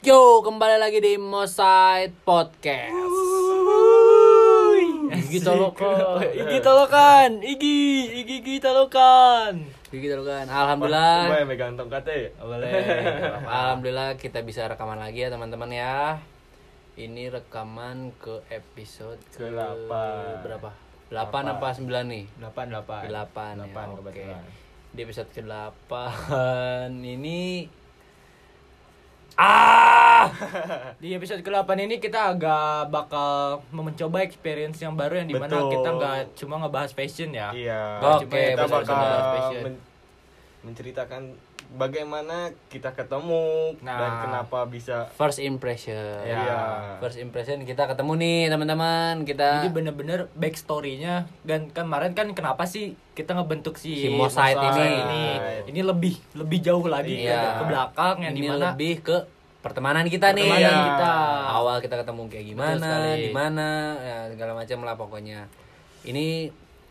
Yo, kembali lagi di Moside Podcast. Igi tolokan, Igi tolokan, Igi, Igi Igi tolokan. Igi tolokan. Alhamdulillah. Gue megang tongkatnya ya? Boleh. Alhamdulillah kita bisa rekaman lagi ya teman-teman ya. Ini rekaman ke episode ke Ke-delapan. berapa? 8 apa 9 nih? Delapan, delapan. 8 Delapan, ya. Oke. kebetulan. Di episode ke-8 ini Ah! Di episode ke-8 ini kita agak bakal mencoba experience yang baru yang di mana Betul. kita nggak cuma ngebahas fashion ya. Iya. Oke, kita betul, bakal men- menceritakan bagaimana kita ketemu Nah. dan kenapa bisa First impression. Iya. First impression kita ketemu nih teman-teman. Kita Jadi bener-bener backstory-nya dan kemarin kan kenapa sih kita ngebentuk si, Si Moside ini. ini ini lebih lebih jauh lagi Iya. ke, ke belakang yang ini di mana lebih ke pertemanan kita nih. Pertemanan Iya. kita. Awal kita ketemu kayak gimana, di mana, ya segala macam lah pokoknya. Ini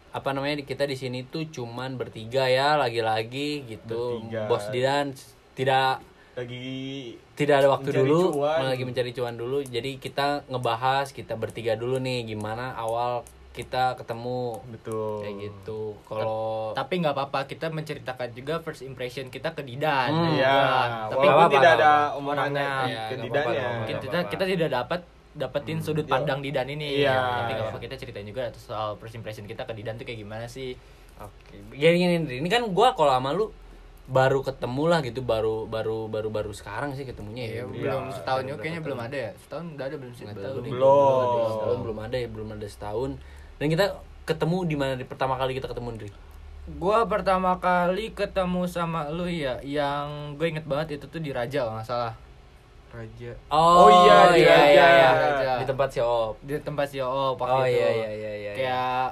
apa namanya kita di sini tuh cuman bertiga ya lagi-lagi gitu. Bertiga. Bos Didan tidak lagi tidak ada waktu dulu cuan. lagi mencari cuan dulu jadi kita ngebahas kita bertiga dulu nih gimana awal kita ketemu betul. kayak gitu kalau tapi nggak apa-apa kita menceritakan juga first impression kita ke Didan Hmm. Iya, tapi nggak walaupun tidak ada omongannya Iya, ke nggak Didannya. mungkin kita kita tidak dapat dapetin sudut Iya. pandang Didan ini. Iya. tapi nggak apa-apa kita ceritain juga soal first impression kita ke Didan tuh kayak gimana sih? Oke jadi gini Ndri, ini kan gua kalau sama lu baru ketemu lah gitu baru baru baru baru sekarang sih ketemunya ya. Belum setahun. juga kayaknya belum ada ya? Setahun udah ada belum sih? Setahun tahu nih. nih. Belum. setahun belum ada ya belum ada setahun. Dan kita ketemu di mana? Di pertama kali kita ketemu Ndri? Gua pertama kali ketemu sama lu ya yang gue inget banget itu tuh di Raja kalau nggak salah Raja. oh, iya, di iya, Raja. iya, iya. Raja. di tempat si Op di tempat si Oh waktu Oh, itu iya, iya, iya, iya, kayak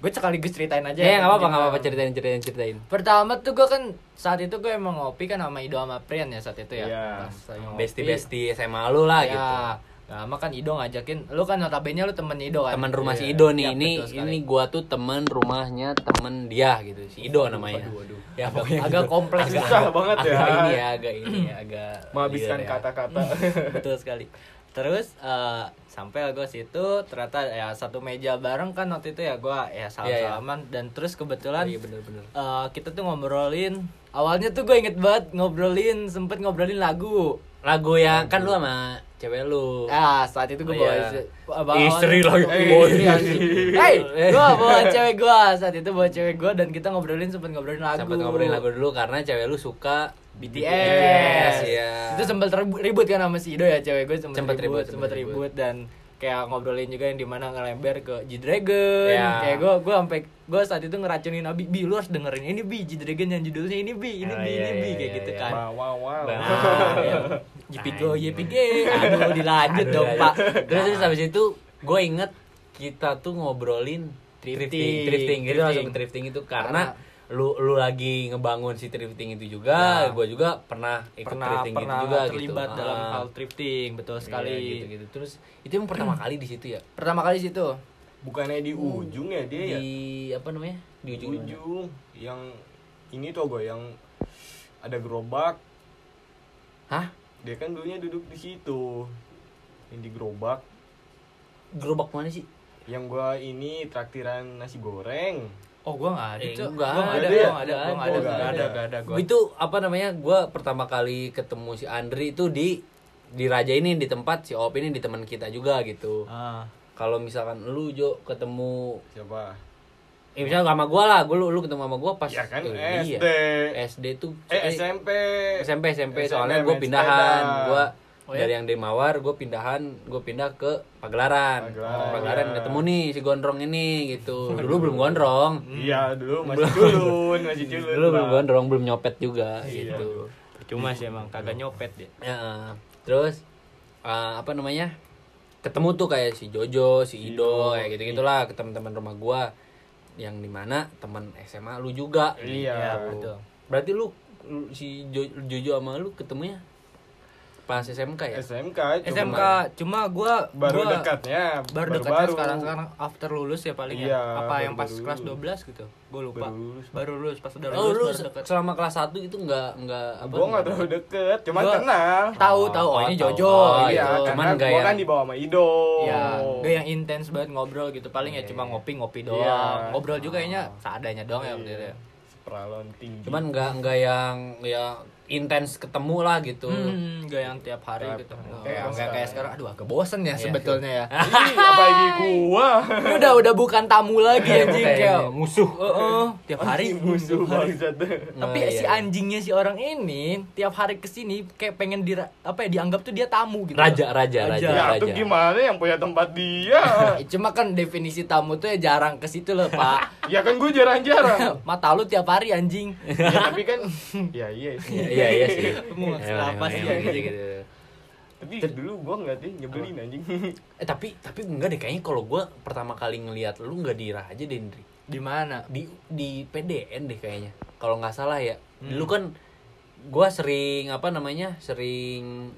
gue sekaligus ceritain aja ya nggak apa-apa Gimana. nggak apa-apa ceritain ceritain ceritain Pertama tuh gue kan saat itu gue emang ngopi kan sama Ido sama Prian ya saat itu ya. Iya. Pas lagi ngopi. bestie bestie SMA lu lah ya. gitu lama kan Ido ngajakin, lu kan notabene lu temen Ido kan. teman rumah Iya. si Ido nih Ya, ini ini gua tuh teman rumahnya temen dia gitu si Ido namanya Waduh, waduh. ya Agak- pokoknya agak gitu. kompleks agak, Susah banget ya. agak ini ya agak ini ya agak Menghabiskan ya. kata-kata. betul sekali. Terus eh, sampai gue situ ternyata ya satu meja bareng kan waktu itu ya gue ya salam salaman dan terus Oh, kebetulan iya bener-bener eh, kita tuh ngobrolin awalnya tuh gue inget banget ngobrolin sempet ngobrolin lagu lagu yang kan lu sama cewek lu Ah, saat itu gue Oh, bawa iya. istri, bawa Istri lagi. Eh, istri iya. anjing. Hey, gue bawa cewek gue saat itu bawa cewek gue dan kita ngobrolin sempet ngobrolin lagu. sempat ngobrolin lagu dulu karena cewek lu suka BTS. BTS, iya. Itu sempat ribut, ribut kan sama si Ido ya cewek gue sempat Sempet ribut, ribut, sempat sempet ribut dan kayak ngobrolin juga yang di mana ngelember ke G Dragon. Iya. Kayak gue gue sampai gue saat itu ngeracunin Abi, Bi lu harus dengerin ini Bi G Dragon yang judulnya ini Bi, ini Oh, Bi, iya, ini Bi iya, kayak iya, gitu kan. Wow, wow, wow. Nah, ya. YPG, YPG, aduh dilanjut Aduh, dong aduh. pak. terus terus habis itu gue inget kita tuh ngobrolin Thrifting. drifting drifting gitu Thrifting. langsung ke drifting itu karena lu lu lagi ngebangun si thrifting itu juga Ya. gue juga pernah ikut pernah thrifting pernah itu juga terlibat gitu dalam Ah. hal thrifting betul sekali Iya, gitu gitu terus itu emang pertama kali di situ ya? Pertama kali situ? Bukannya di ujung ya dia ya? di apa namanya? Di ujung mana? ujung yang ini tuh gue yang ada gerobak. Hah? Dia kan dulunya duduk di situ. Yang di gerobak. Gerobak mana sih? Yang gua ini traktiran nasi goreng oh gua nggak ada Eh, enggak gua nggak ada ada ya? gua nggak ada gua nggak ada nggak nggak ada ada. nggak ada gua itu apa namanya gue pertama kali ketemu si Andri itu di di Raja ini di tempat si Op ini di teman kita juga gitu ah kalau misalkan lu Jo ketemu siapa eh misalnya sama gua lah gua lu, lu ketemu sama gua pas ya kan eh, SD iya. SD tuh eh SMP SMP SMP SMP soalnya gua main pindahan sepeda. Oh, ya? dari yang di Mawar gua pindahan gua pindah ke Pagelaran Pagelaran, Pagelaran iya. ketemu nih si gondrong ini gitu dulu belum gondrong iya dulu masih culun masih culun dulu belum gondrong belum nyopet juga Iya. gitu cuma sih emang kagak nyopet dia ya terus eh, apa namanya ketemu tuh kayak si Jojo si Ido Ido. kayak gitu gitulah ke teman-teman rumah gua yang di mana teman SMA lu juga Iya. Ya, gitu. betul. berarti lu, si Jo- Jojo sama lu ketemunya pas SMK ya SMK cuma SMK cuma gua baru gua dekatnya baru dekatnya sekarang sekarang after lulus ya paling Iya, ya apa baru- yang pas baru kelas lulus. 12 gitu gue lupa Baru lulus. baru lulus pas udah Oh, lulus lu baru deket selama kelas 1 itu enggak enggak apa? gue nggak terlalu deket cuman Gua- kenal tahu tahu oh, Oh, ini tahu. Jojo Oh, iya gitu. cuman karena nggak gue yang- kan dibawa sama Ido Ya, gak yang intens banget ngobrol gitu. Paling ya Iya, cuma iya. ngopi-ngopi doang. Iya. Ngobrol juga kayaknya seadanya doang ya Peralon tinggi Cuman enggak enggak yang ya intens ketemu lah gitu. Hmm, gak yang tiap hari Tiap- gitu. tiap Kayak hari. kayak, kayak sekarang aduh agak bosen ya Iya, sebetulnya ya. Ih, apalagi gua udah udah bukan tamu lagi anjing Kayak musuh. Heeh, tiap hari musuh tiap hari. bangsat Tapi Nah, si iya. anjingnya si orang ini tiap hari ke sini kayak pengen di apa ya dianggap tuh dia tamu gitu. Raja, raja, raja. ya tuh gimana yang punya tempat dia Cuma kan definisi tamu tuh ya jarang ke situ loh, Pak. ya kan gue jarang-jarang Mata lu tiap hari anjing. ya tapi kan ya iya sih Iya iya sih. Mau apa sih, gitu, gitu. tapi dulu gua nggak deh nyebelin anjing Eh tapi tapi enggak deh kayaknya kalau gua pertama kali ngelihat lu enggak di Raja deh Indri. Di mana? Di di PDN deh kayaknya. Kalau nggak salah ya. Hmm. Dulu kan gua sering apa namanya? Sering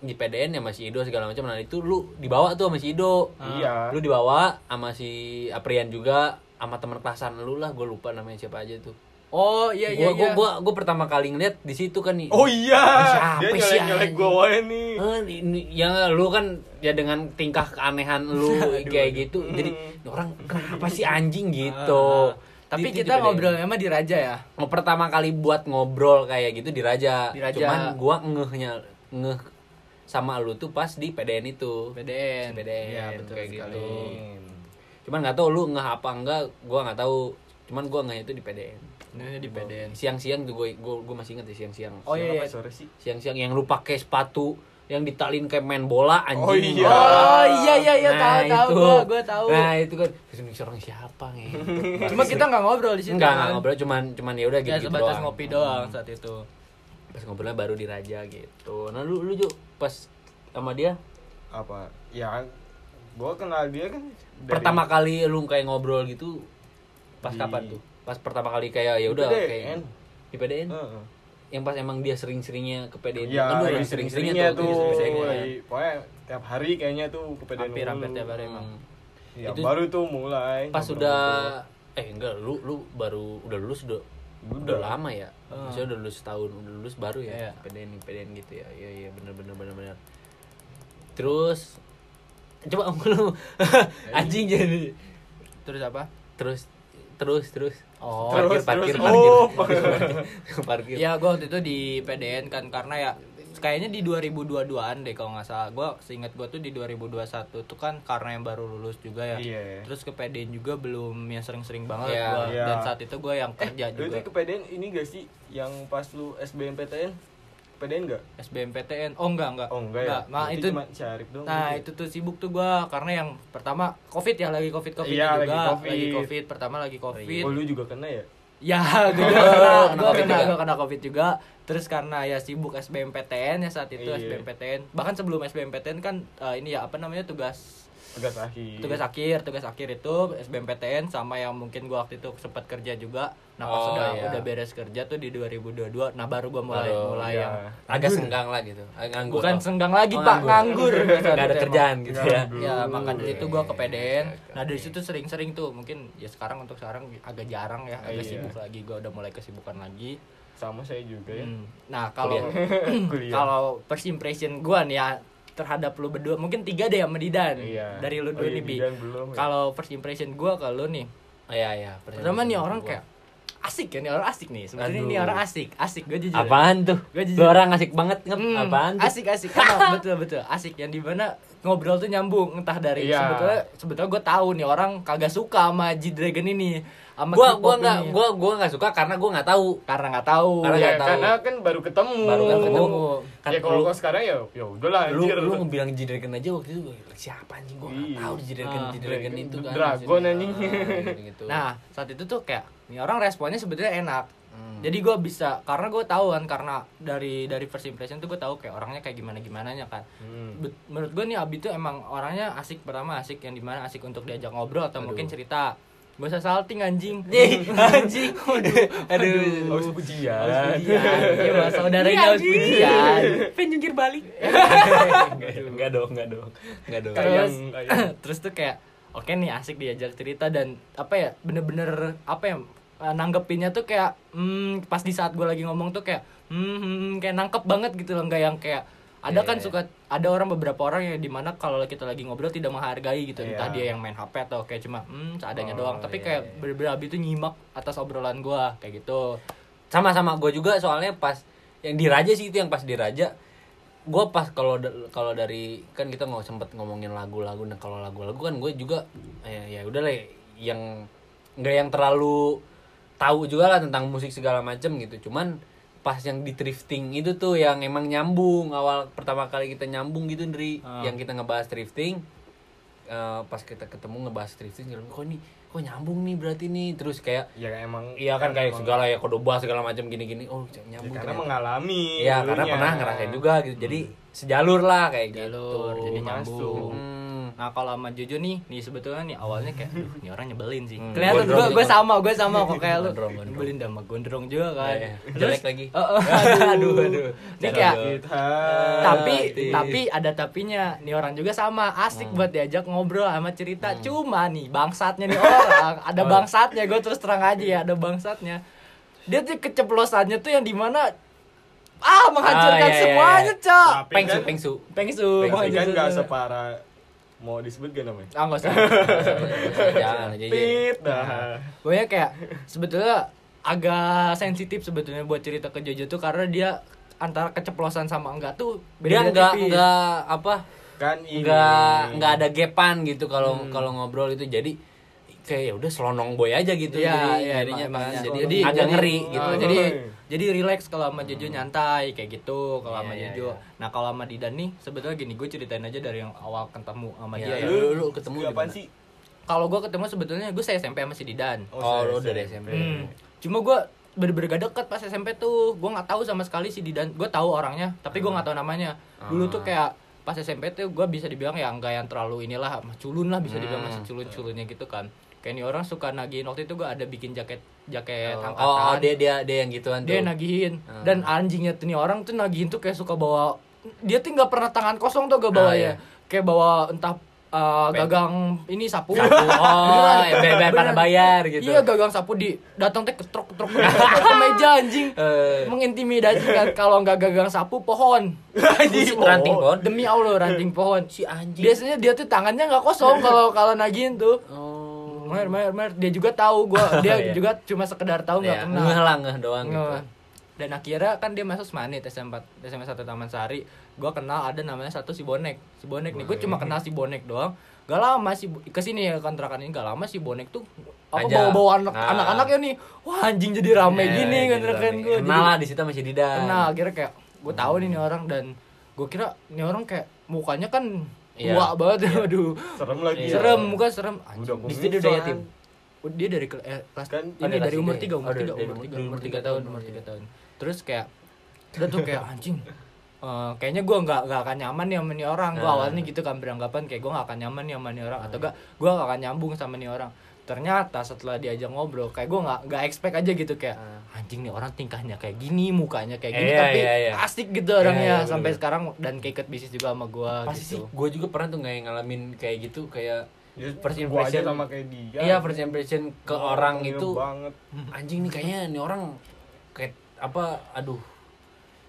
di PDN ya masih Ido segala macam. Nah itu lu dibawa tuh sama si Ido. iya Lu dibawa sama si Aprian juga sama teman kelasan lu lah, gue lupa namanya siapa aja tuh. Oh iya iya gua, gua, iya. gua, gua pertama kali ngeliat di situ kan nih. oh iya Siapa dia sih, nyelek nyelek anjing? gua wae nih Eh, ini, ya lu kan ya dengan tingkah keanehan lu kayak gitu jadi "Ini orang kenapa sih anjing gitu Tapi Di- di- kita di- ngobrol emang di Raja ya. mau pertama kali buat ngobrol kayak gitu di Raja, Di Raja. cuman gua ngehnya ngeh sama lu tuh pas di PDN itu PDN. PDN Iya, betul kayak sekali. gitu cuman nggak tahu lu ngeh apa enggak gua nggak tahu cuman gua ngeh itu di PDN Ini di PDN. siang-siang tuh gue gue masih inget ya siang-siang Oh iya, iya. sore sih siang-siang yang lu pakai sepatu yang ditalin kayak main bola anjing. Oh iya. Oh iya iya iya Nah, tahu tahu itu. gua gua tahu. Nah, itu kan terus ini orang siapa nih? Cuma kita nggak ngobrol di situ. enggak kan? ngobrol cuman cuman ya udah gitu, Ya gitu sebatas doang. ngopi doang saat itu. Pas ngobrolnya baru di Raja gitu. Nah, lu lu juga pas sama dia apa ya gua kenal dia kan dari- pertama kali lu kayak ngobrol gitu pas Di- kapan tuh? Pas pertama kali kayak ya udah kayak di PDN. Heeh. Yang pas emang dia sering-seringnya ke PDN. Iya, Kan lagi sering-seringnya tuh, iya, sering-seringnya. lagi, pokoknya tiap hari kayaknya tuh ke PDN Hampir-hampir mulu. tiap hari emang. Ya, Itu- baru tuh mulai. Pas sudah eh enggak lu lu baru udah lulus udah udah Udah. lama ya Ah. maksudnya udah lulus tahun udah lulus baru ya Iya. PDN PDN gitu ya iya iya bener bener bener bener terus coba lu anjing jadi Terus apa? terus terus terus Oh. parkir Terus, parkir terus. parkir Oh. parkir, parkir. Ya gua waktu itu di PDN kan karena ya kayaknya di 2022-an deh kalau nggak salah. Gua seingat gua tuh di 2021 tuh kan karena yang baru lulus juga ya. Iya. Terus ke PDN juga belum yang sering-sering banget Iya, gua. iya. Dan saat itu gua yang kerja Lu juga. itu ke PDN ini gak sih yang pas lu SBMPTN? PDN gak? SBMPTN. Oh enggak enggak. Oh enggak, ya? Nah, itu cuma Syarif doang. Nah gitu. itu tuh sibuk tuh gua karena yang pertama covid ya lagi covid covid Iya, juga lagi Covid. lagi covid pertama lagi covid Oh lu juga kena ya? ya gue juga kena gue Covid kena gue kena covid juga terus karena ya sibuk SBMPTN ya saat itu Iya. SBMPTN bahkan sebelum SBMPTN kan eh, ini ya apa namanya tugas Tugas akhir. tugas akhir tugas akhir itu SBMPTN sama yang mungkin gua waktu itu sempat kerja juga nah pas Oh, udah iya. udah beres kerja tuh di 2022 nah baru gua mulai mulai iya. yang agak senggang lah gitu agak nganggur bukan Oh. senggang lagi Oh, pak nganggur nggak ada kerjaan gitu ya Nganggur. ya maka dari itu gua ke PDN nah dari situ sering-sering tuh mungkin ya sekarang untuk sekarang agak jarang ya agak Iya. sibuk lagi gua udah mulai kesibukan lagi Sama saya juga ya. Hmm. nah kalau kalau first impression gua nih ya terhadap lu berdua. Mungkin tiga deh sama Didan. Iya. dari lu Oh dulu iya, nih Bi. Ya? kalau first impression gua ke lu nih. Oh, iya iya. Pertama nih orang kayak asik ya nih orang asik nih. Sebenarnya nih orang asik. Asik gue jujur. Apaan tuh? Gua jujur. lu orang asik banget ngep. Hmm, apaan tuh? asik asik. Betul betul. Asik yang di mana ngobrol tuh nyambung entah dari Iya. sebetulnya sebetulnya gue tahu nih orang kagak suka sama G Dragon ini sama gua gua nggak gua gua nggak suka karena gua nggak tahu karena nggak tahu Karena ya, nggak tahu. karena kan baru ketemu. Baru kan ketemu. Kan ya kalau lu- sekarang ya ya udahlah lu anjir. lu ngebilang G-Dragon aja waktu itu gua siapa anjing gua nggak Iya. tahu G-Dragon Ah, G-Dragon itu kan Dragon, anjing. Ah, nah saat itu tuh kayak nih orang responnya sebetulnya enak Hmm. jadi gue bisa karena gue tahu kan karena dari dari first impression tuh gue tahu kayak orangnya kayak gimana gimana nya kan Hmm. Bet- menurut gue nih Abi tuh emang orangnya asik pertama asik yang di mana asik untuk diajak ngobrol atau Aduh. mungkin cerita Gak usah salting anjing. Anjing. Aduh. Harus pujian. Iya, mas saudaranya harus pujian. Pengen jungkir balik. Enggak dong, enggak dong. Enggak dong. Terus, terus tuh kayak oke nih asik diajak cerita dan apa ya bener-bener apa ya eh, nanggepinnya tuh kayak hmm, pas di saat gue lagi ngomong tuh kayak hmm, hmm, kayak nangkep banget gitu loh nggak yang kayak ada Iya, kan iya. suka ada orang beberapa orang yang di mana kalau kita lagi ngobrol tidak menghargai gitu entah Iya. dia yang main HP atau kayak cuma hmm seadanya Oh, doang tapi iya, kayak bener-bener abis itu nyimak atas obrolan gue kayak gitu sama-sama gue juga soalnya pas yang di Raja sih itu yang pas di Raja gue pas kalau kalau dari kan kita nggak sempet ngomongin lagu-lagu nah kalau lagu-lagu kan gue juga ya ya udah lah yang nggak yang terlalu tahu juga lah tentang musik segala macam gitu cuman pas yang di drifting itu tuh yang emang nyambung awal pertama kali kita nyambung gitu dari Ah. yang kita ngebahas drifting eh, pas kita ketemu ngebahas drifting kok ini kok nyambung nih berarti nih terus kayak Ya emang Iya kan kayak emang- segala ya kodoba segala macam gini-gini. Oh, Ya, nyambung karena ternyata. mengalami. Karena dulunya. pernah ngerasain juga gitu. Jadi sejalur lah kayak jalur gitu. jadi nyambung Hmm. Nah kalau sama Jojo nih, nih sebetulnya nih awalnya kayak, "Duh, ini orang nyebelin sih. Hmm. Kelihatan gue gue sama, gue sama kok kayak lu. Gondrong, gondrong. Nyebelin sama gondrong juga kan. Iya, iya. Terus, Jelek lagi. Oh, oh, aduh, aduh. Ini kayak, tapi Hati. tapi ada tapinya. Nih orang juga sama, asik buat diajak ngobrol sama cerita. Cuma nih bangsatnya nih orang, ada bangsatnya. Gue terus terang aja ya, ada bangsatnya. Dia tuh keceplosannya tuh yang di mana ah menghancurkan Ah, iya, iya, semuanya, iya. Cok. Tapi Pengsu, kan- pengsu. Pengsu, Tapi kan menghancurkan nggak semuanya. separah mau disebut gak namanya? Ah, nggak usah. Jangan aja. Tit dah. Pokoknya kayak sebetulnya agak sensitif sebetulnya buat cerita ke Jojo tuh karena dia antara keceplosan sama enggak tuh Dia beda enggak enggak apa? Kan ini. Enggak enggak ada gapan gitu kalau Hmm. kalau ngobrol itu. Jadi kayak ya udah selonong boy aja gitu Iya, jadi iya, jadinya emang- emang. Jadi, Jadi- agak jadi- ngeri Ah, gitu. Oh, Iya. jadi jadi relax kalau sama Jojo nyantai kayak gitu kalau Iya, sama iya, Jojo. iya. Nah kalau sama Didan nih sebetulnya gini gue ceritain aja dari yang awal ketemu sama Iya, dia ya. lu, lu, ketemu di mana? sih? Kalau gue ketemu sebetulnya gue saya SMP sama si Didan. Oh, saya- lu dari SMP. Hmm. Cuma gue bener-bener gak deket pas SMP tuh Gue gak tahu sama sekali si Didan Gue tahu orangnya Tapi gue gak tahu namanya Dulu tuh Ah. kayak pas SMP tuh gue bisa dibilang ya nggak yang terlalu inilah culun lah bisa dibilang Hmm. masih culun-culunnya gitu kan kayak ini orang suka nagihin waktu itu gue ada bikin jaket jaket Oh, angkatan oh, dia dia dia yang gituan tuh. dia nagihin Ah. dan anjingnya tuh nih orang tuh nagihin tuh kayak suka bawa dia tuh nggak pernah tangan kosong tuh gak bawa Ah, ya iya. kayak bawa entah uh, gagang ini sapu, Sapu. Oh, ya, bayar- pada Beneran. bayar gitu. iya gagang sapu di datang teh ketrok ketrok ke meja anjing Eh. mengintimidasi kan kalau nggak gagang sapu pohon Anjing, ranting pohon. demi allah ranting pohon Si anjing. biasanya dia tuh tangannya nggak kosong kalau kalau nagihin tuh Oh. mer mer mer dia juga tahu gua dia Iya. juga cuma sekedar tahu nggak Ya, kenal ngeh lah ngeh doang gitu. Dan akhirnya kan dia masuk Semanit SM4 SM 1 Taman Sari gua kenal ada namanya satu si Bonek si Bonek nih gue cuma kenal si Bonek doang gak lama sih ke sini ya kontrakan ini gak lama si Bonek tuh apa bawa bawa anak Ah. anak-anaknya nih wah anjing jadi rame Ya, gini kontrakan gue Kenal lah di situ masih Didan. kenal akhirnya kayak gue tahu nih nih orang dan gue kira nih orang kayak mukanya kan Iya. tua banget aduh Serem lagi. Iya. serem muka serem Anjing, Udah Di situ dia kumisan. yatim. Dia dari eh, kelas Kan ini ada dari umur tiga umur tiga umur tiga umur tahun tahun. umur tiga tahun terus kayak udah tuh kayak anjing eh, kayaknya gue nggak nggak akan nyaman nih sama nih orang gue Nah. awalnya gitu kan beranggapan kayak gue nggak akan nyaman nih sama nih orang atau gak gue nggak akan nyambung sama nih orang ternyata setelah diajak ngobrol kayak gue nggak nggak expect aja gitu kayak Ah. anjing nih orang tingkahnya kayak gini mukanya kayak gini Iya, tapi iya, iya. asik gitu orangnya iya, sampai bener. sekarang dan keikat bisnis juga sama gue Pasti sih, gitu gue juga pernah tuh nggak ngalamin kayak gitu kayak Ya, first impression sama kayak dia. Iya first impression ke orang itu banget. anjing nih kayaknya nih orang kayak apa aduh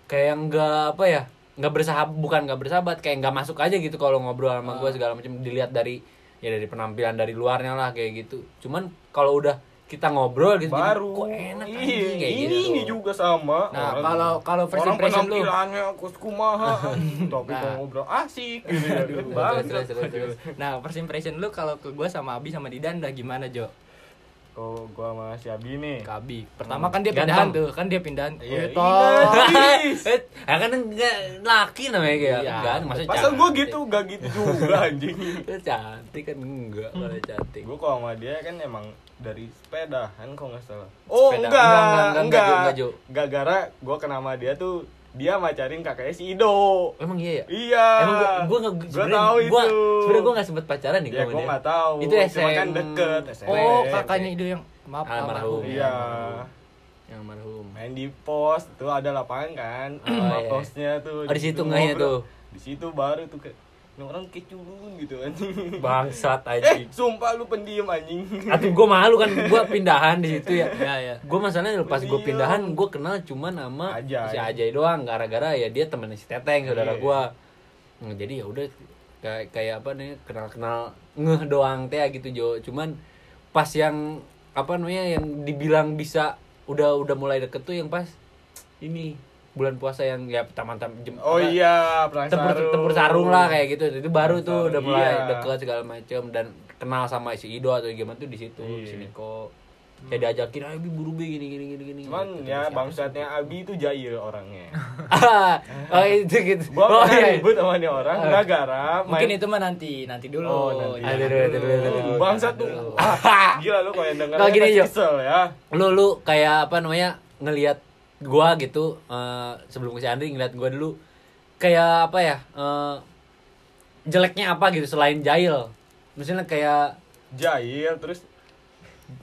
kayak nggak apa ya nggak bersahabat bukan nggak bersahabat kayak nggak masuk aja gitu kalau ngobrol sama gue segala macam dilihat dari ya dari penampilan dari luarnya lah kayak gitu cuman kalau udah kita ngobrol gitu jadi, Baru. kok enak Iya, anjing kayak ini, gitu ini juga sama. Nah, Orang- kalau kalau first orang impression lu penampilannya kus kumaha tapi Nah. kalau ngobrol asik gitu ya. Terus, Banget. terus, terus, terus. Nah, first impression lu kalau ke gua sama Abi sama Didan udah gimana, Jo? Kalau gua sama si Abi nih. Ke Abi. Pertama kan dia Ganteng. pindahan tuh, kan dia pindahan. Iya, Oh, iya. toh. Is. ya kan enggak laki namanya kayak Iya. enggak maksudnya Pasal gua cantik. gitu, gak gitu juga anjing. Cantik kan enggak kalau cantik Gua kalau sama dia kan emang dari sepedahan kalau nggak salah. Oh Sepeda. enggak, Enggak, enggak, enggak, enggak, enggak, enggak, Jo. Enggak gara gua kenal sama dia tuh dia macarin kakaknya si Ido. Emang iya ya? Iya. Emang gua gua nggak Gua tahu gua itu. sebenarnya gua nggak sempet pacaran nih Ya gua sama gua nggak tahu. Itu Cuma SM. kan deket SMP. Oh, kakaknya itu yang maaf Almarhum. Iya. Yang marhum. Main di pos tuh ada lapangan kan. Oh, Sama iya. posnya tuh. Oh, di situ ngobrol. tuh. Di situ baru tuh kayak "Ini orang keculun gitu anjing. Bangsat Eh, anjing. sumpah lu pendiam anjing. Aduh gua malu kan gua pindahan di situ ya. Ya, ya. Gue masalahnya pas gue pindahan gue kenal cuma nama Ajay. si Ajay doang gara-gara ya dia temennya si Teteng saudara Iya. gue nah, jadi ya udah kayak kayak apa nih kenal-kenal ngeh doang teh gitu Jo cuman pas yang apa namanya yang dibilang bisa udah udah mulai deket tuh yang pas ini bulan puasa yang ya taman-taman jem Oh apa, iya, tempur sarung. tempur sarung lah kayak gitu itu baru tuh sarung, udah mulai iya. deket segala macem dan kenal sama si Ido atau gimana tuh di situ Iya. si Niko kayak diajakin ayo Bi, buru bi gini gini gini gini Cuman Gitu, ya bangsatnya Abi itu jahil orangnya. oh itu gitu Gua oh iya ribut sama nih orang Ah. gara-gara Mungkin main itu mah nanti, nanti dulu. Oh, nanti. Jangan Aduh, aduh, aduh, aduh, aduh. dulu. bangsat tuh. Dulu. Ah, gila lu kalau yang denger Kalau gini, kesel ya. lu lu kayak apa namanya ngelihat gua gitu eh, sebelum ke si Andri ngeliat gua dulu kayak apa ya eh, jeleknya apa gitu selain jahil misalnya kayak Jahil terus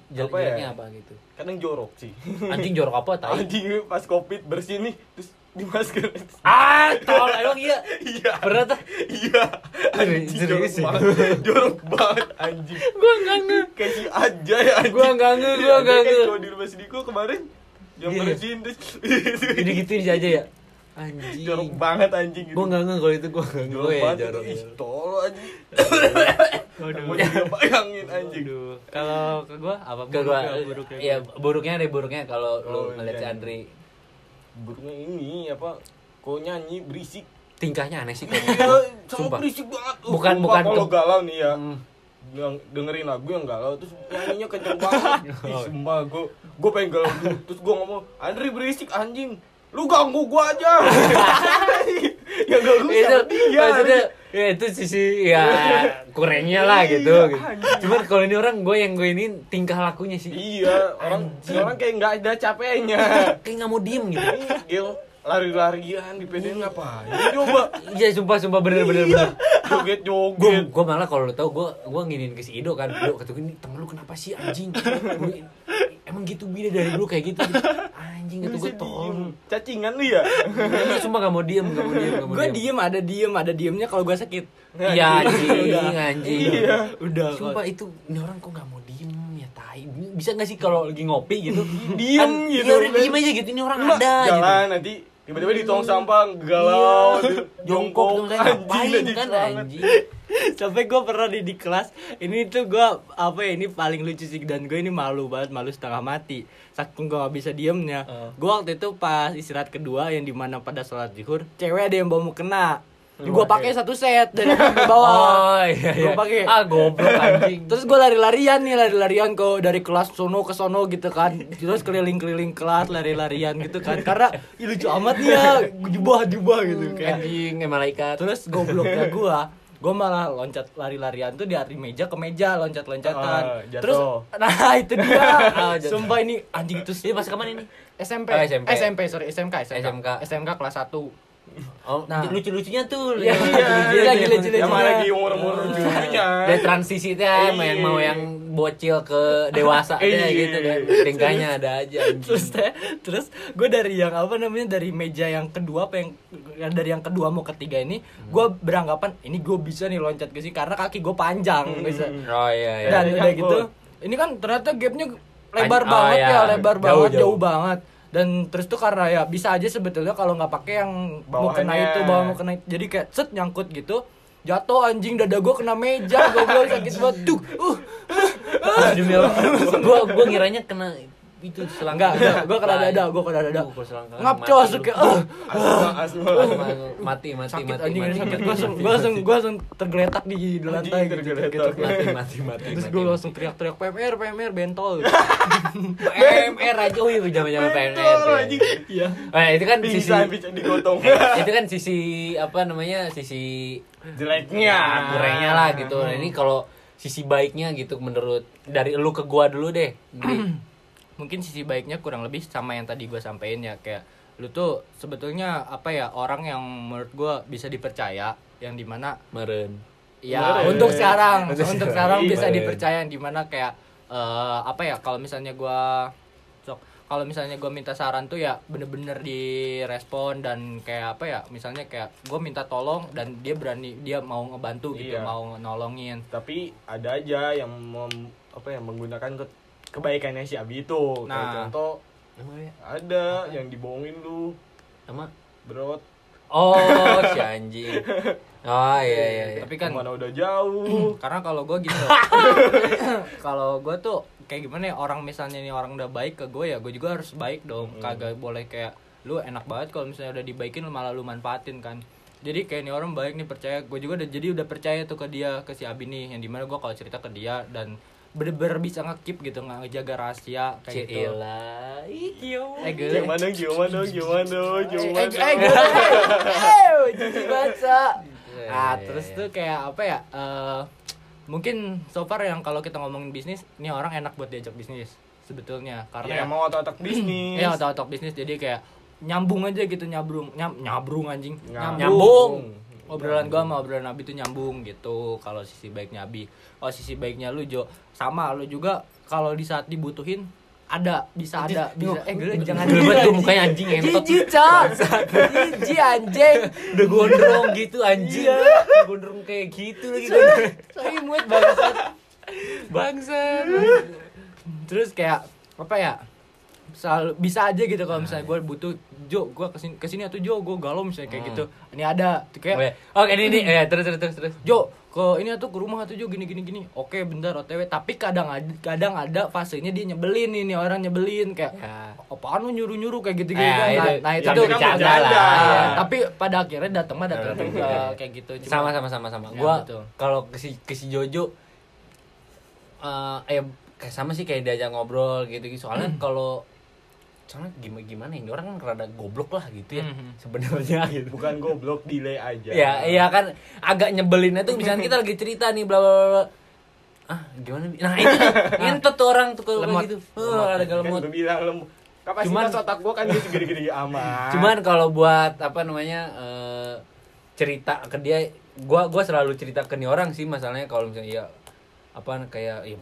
jel- Apa ya? jeleknya apa gitu kadang jorok sih. anjing jorok apa tai Anjing pas covid bersih nih terus di masker. ah tol emang iya Iya. pernah tuh Iya. Anjing jorok ya? banget. Jorok banget anjing. gua nggak nge Kayak si aja ya anjing. Gua nggak nge, gua Ada nggak nge. Kalau di rumah Sidiko kemarin yang Iya. bersihin terus gini gituin aja ya anjing jorok banget anjing gitu. gua nggak nge kalau itu gua nggak nge jorok Gua ya jorok. Ih, jorok. tolol anjing. Waduh. Mau juga bayangin anjing. Kalau ke gua apa Gak gua, buruknya, buruknya ya gua? buruknya deh buruknya kalau lu Oh, ngeliat si iya. Andri Burungnya ini apa? Kok nyanyi berisik. tingkahnya aneh sih. Iya, Sumpah. berisik banget. Bukan- Sumpah, bukan kalau galau nih ya. Hmm. Yang dengerin lagu yang galau terus nyanyinya kenceng banget. Ih, Oh. sumpah gua gua pengen galau dulu. Terus gua ngomong, "Andri berisik anjing." Lu ganggu gua aja. yang ganggu itu dia. maksudnya ya itu sisi ya kurangnya lah gitu, Iya, gitu. anjing. cuman kalau ini orang gue yang gue ini tingkah lakunya sih Iya, orang orang kayak nggak ada capeknya. kayak nggak mau diem gitu Iya, lari-larian di PD ngapain? Coba iya sumpah sumpah bener bener bener joget gue joget. gue malah kalau lo tau gue gue nginin ke si Ido kan Ido kata gue ini temen lu kenapa sih anjing Gua, emang gitu beda dari dulu kayak gitu anjing gitu gue Bisa tol diem. Cacingan lu ya? Iya, sumpah gak mau diem gak mau diem gak mau Gua diem ada diem ada diemnya kalau gua sakit. iya anjing anjing Iya. Udah. Sumpah itu ini orang kok gak mau diem ya tai. Bisa gak sih kalau lagi ngopi gitu? Diem Kan, gitu. Iya diem aja gitu. Ini orang Cuma ada jalan gitu. nanti tiba-tiba di tong sampah galau, Iya. jongkok ngapain najis kan anjing. Sampai gue pernah di, di kelas Ini tuh gue Apa ya Ini paling lucu sih Dan gue ini malu banget Malu setengah mati Saking gue gak bisa diemnya Uh. Gue waktu itu pas istirahat kedua Yang di mana pada sholat zuhur Cewek ada yang bawa mau kena Hmm, Gue pakai satu set Dari atas ke bawah Oh iya iya. Gua pakai. Ah goblok anjing. Terus gue lari-larian nih, lari-larian ke dari kelas sono ke sono gitu kan. Terus keliling-keliling kelas, lari-larian gitu kan. Karena ih, lucu amat ya, jubah-jubah gitu kayak. anjing malaikat. Terus gobloknya gua, gua malah loncat lari-larian tuh dari meja ke meja loncat-loncatan. Jatuh. Terus nah itu dia. Jatuh. Sumpah ini anjing itu Ini pas kapan ini? SMP. Oh, SMP. SMP sorry, SMK, SMK. SMK. SMK kelas 1. Oh, Nah. lucu-lucunya tuh. Iya, lucu-lucunya. iya, lagi lucu-lucunya. Yang mana lagi umur-umur lucunya. Dari transisi teh yang mau yang mau Iya. yang bocil ke dewasa deh Iya. gitu kan. Tingkahnya ada aja terus teh terus gue dari yang apa namanya dari meja yang kedua apa yang yang dari yang kedua mau ketiga ini gue beranggapan ini gue bisa nih loncat ke sini karena kaki gue panjang bisa Oh iya iya. dan Iya, udah gitu ini kan ternyata gapnya lebar oh, banget iya. ya lebar Jauh, banget jauh. jauh. banget dan terus tuh karena ya bisa aja sebetulnya kalau nggak pakai yang mau kena itu bawa mau kena itu. jadi kayak set nyangkut gitu jatuh anjing dada gue kena meja goblok sakit banget tuh uh Demi Allah. Gua gua ngiranya kena itu selangkah. enggak gue kena dada gue kena dada gua selangkah. ngapcos Mati mati mati sakit mati anjing sakit gue langsung gue langsung gue langsung tergeletak di lantai gitu, gitu, gitu. mati mati mati terus gue langsung teriak-teriak PMR PMR bentol PMR aja wih zaman-zaman PMR Betul, tuh. anjing. iya Eh, itu kan sisi digotong. itu kan sisi apa namanya sisi Jeleknya. kurangnya lah gitu. Nah, ini kalau sisi baiknya gitu menurut dari lu ke gua dulu deh. Mungkin sisi baiknya kurang lebih sama yang tadi gue sampein ya kayak lu tuh sebetulnya apa ya orang yang menurut gua bisa dipercaya yang di mana Meren. ya Meren. untuk sekarang Untuk untuk sekarang, sekarang bisa meren. dipercaya yang di mana kayak eh, apa ya kalau misalnya gua sok kalau misalnya gua minta saran tuh ya bener-bener direspon dan kayak apa ya misalnya kayak gua minta tolong dan dia berani dia mau ngebantu gitu Iya. mau nolongin tapi ada aja yang mem- apa yang menggunakan ke- kebaikannya si Abi itu kayak Nah. contoh Namanya ada yang dibohongin lu sama bro Oh, si anjing. Oh iya iya. iya. tapi kan ke mana udah jauh karena kalau gue loh kalau gue tuh kayak gimana ya orang misalnya nih orang udah baik ke gue ya gue juga harus baik dong Hmm. kagak boleh kayak lu enak banget kalau misalnya udah dibaikin lu malah lu manfaatin kan jadi kayak nih orang baik nih percaya gue juga udah jadi udah percaya tuh ke dia ke si Abi nih yang di mana gue kalau cerita ke dia dan bener-bener bisa ngekip gitu nggak ngejaga rahasia kayak gitu Cila. Ih, eh gimana gimana gimana eh gimana eh eh gue eh jijik baca Iya, nah iya, terus iya. tuh kayak apa ya eh mungkin so far yang kalau kita ngomongin bisnis ini orang enak buat diajak bisnis sebetulnya ya karena emang otak-otak bisnis ya otak-otak bisnis jadi kayak nyambung aja gitu nyabrung nyam, nyabrung anjing Nyambung. Nyambung. Obrolan gua sama obrolan Abi tuh nyambung gitu kalau sisi baiknya Abi kalau sisi baiknya lu Jo sama lu juga kalau di saat dibutuhin ada bisa ada bisa eh gue jangan banget tuh mukanya anjing entot. Jijik, Cok. Jijik anjing. Udah gondrong gitu anjing. Udah gondrong kayak gitu lagi gondrong. Saya imut bangsat. Bangsat. Terus kayak apa ya? Selalu, bisa aja gitu kalau misalnya gue butuh Jo, gue ke sini ke sini atau Jo, gue galau misalnya kayak Hmm. gitu. Ini ada, tuh kayak Oke, ini ini eh terus terus terus terus. Jo, ke ini tuh ke rumah tuh Jo gini gini gini. Oke, bentar OTW. Tapi kadang ada kadang ada fasenya dia nyebelin ini orang nyebelin kayak Ya. apaan lu nyuruh-nyuruh kayak gitu gitu Eh, kan. itu- Nah, nah, itu itu tuh bercanda bercanda, lah. ya. Tapi pada akhirnya datang mah datang Datang juga juga. kayak gitu. Cuma- sama sama sama sama Ya, gua betul. kalau ke si ke si Jojo eh eh kayak sama sih kayak diajak ngobrol gitu gitu soalnya Hmm. kalau soalnya gimana gimana ini orang kan rada goblok lah gitu ya Mhm. sebenarnya gitu. Bukan goblok delay aja. Ya iya kan agak nyebelinnya tuh misalnya kita lagi cerita nih bla bla bla, ah gimana nah itu tuh ngentot tuh orang tuh kalau gitu. Oh, ada kan lemot. Gue bilang lem kapasitas Cuman- otak gua kan dia segede-gede amat. Cuman kalau buat apa namanya eh, cerita ke dia, gua gua selalu cerita ke nih orang sih masalahnya kalau misalnya ya apa kayak ya,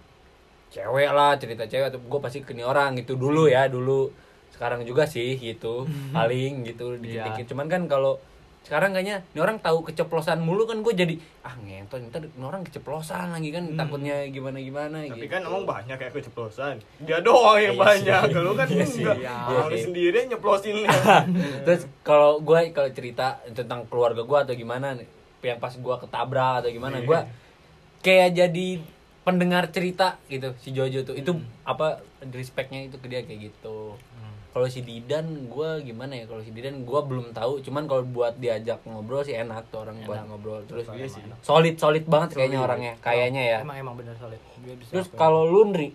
cewek lah cerita cewek tuh gue pasti ke nih orang gitu dulu ya dulu sekarang juga sih gitu paling gitu dikit-dikit cuman kan kalau sekarang kayaknya ini orang tahu keceplosan mulu kan gue jadi ah ngentot ntar ini orang keceplosan lagi kan takutnya gimana gimana tapi gitu. kan emang banyak kayak keceplosan dia doang yang Iya banyak kalau kan Iya sih. enggak Iya orang sih. sendiri nyeplosin Terus kalau gue kalau cerita tentang keluarga gue atau gimana nih, yang pas gue ketabrak atau gimana, Iya. gue kayak jadi pendengar cerita gitu si Jojo tuh. Itu Hmm. apa respectnya itu ke dia kayak gitu. Kalau si Didan gue gimana ya? Kalau si Didan gue belum tahu. Cuman kalau buat diajak ngobrol sih enak tuh orang buat Enak. ngobrol. Terus Iya sih. solid solid banget kayaknya orangnya. Kayaknya ya. Emang emang bener solid. Dia bisa Terus kalau lu Nri,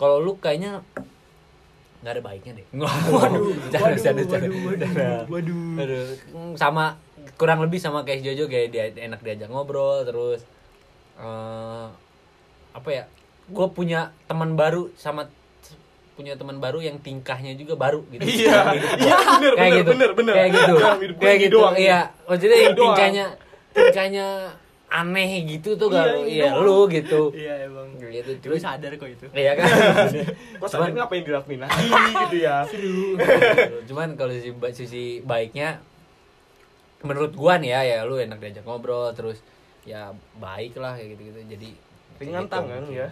kalau lu kayaknya nggak ada baiknya deh. Waduh, waduh. Aduh, mm, sama kurang lebih sama kayak si Jojo kayak dia enak diajak ngobrol terus eh apa ya? Gue punya teman baru sama punya teman baru yang tingkahnya juga baru gitu. iya iya bener kayak bener gitu. bener bener Kayak gitu. Gua Kayak gitu. doang Iya, maksudnya yang tingkahnya tingkahnya aneh gitu tuh Iya, kalau ini iya doang. lu gitu. Iya emang. Gitu. Terus sadar kok itu. Iya kan? kok sadar Cuman- ngapain dilakuin lagi gitu ya Cuman kalau sisi, ba- sisi baiknya menurut gua nih ya ya lu enak diajak ngobrol terus ya baik lah kayak gitu-gitu. Jadi ringan gitu. tangan ya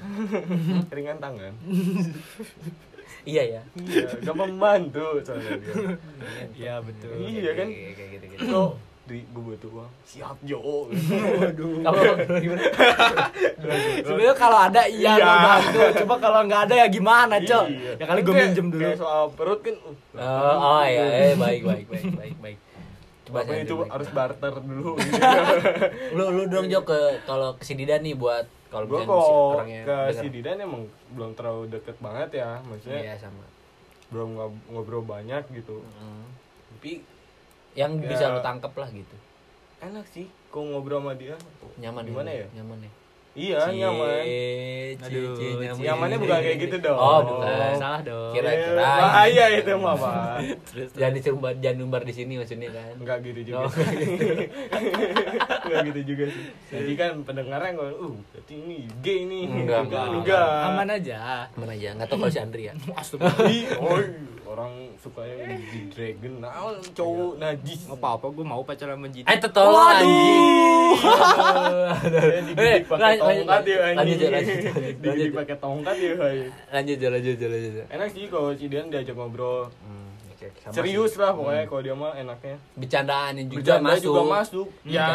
ringan tangan Iya ya. iya gampang membantu soalnya Iya betul. Iya kan? Kayak kayak gitu-gitu. kok di gue butuh uang siap Jo Waduh. Kalau gimana? Sebenarnya kalau ada iya Iya. gue bantu. Coba kalau nggak ada ya gimana, Cok? Iya. Ya kali gue minjem dulu. kayak soal perut kan uh, Oh, oh iya, eh, baik baik baik baik baik. Coba itu baik. harus barter dulu gitu. lu lu dong Jo ke kalau ke si Didan nih buat kalau gue kok ke si Didan emang belum terlalu deket banget ya maksudnya Iya sama. belum ngob- ngobrol banyak gitu Mm. Tapi yang Ya. bisa lu tangkep lah gitu. enak sih kok ngobrol sama dia Nyaman Gimana gitu, ya? Nyaman ya. Iya, Cie, nyaman. cie, Aduh, cie, nyaman. Nyamannya bukan kayak gitu dong. Oh, bukan. Salah dong. Kira-kira. Iya, Bahaya itu mah, Pak. Jangan diumbar, jangan umbar di sini maksudnya kan. Enggak gitu juga. Oh. Enggak gitu juga sih. Jadi kan pendengarnya enggak, uh, berarti ini gay nih. Enggak, enggak. enggak. Aman aja. Mana aja, nggak tahu kalau si Andri ya. Ih, orang sukanya di dragon nah cowok najis Nggak apa-apa, gue mau pacaran sama Jiji. Eh, tetolong anjing. Pakai Eh, tongkat ya lanjut, anjing lanjut, lanjut, lanjut. dididik pakai tongkat ya. Lanjut, lanjut, lanjut, lanjut. enak sih kalau si Dian diajak ngobrol Hmm, sama serius sih. lah pokoknya kalau dia mah enaknya Bercandaannya juga bercanda masuk. juga masuk Hmm, ya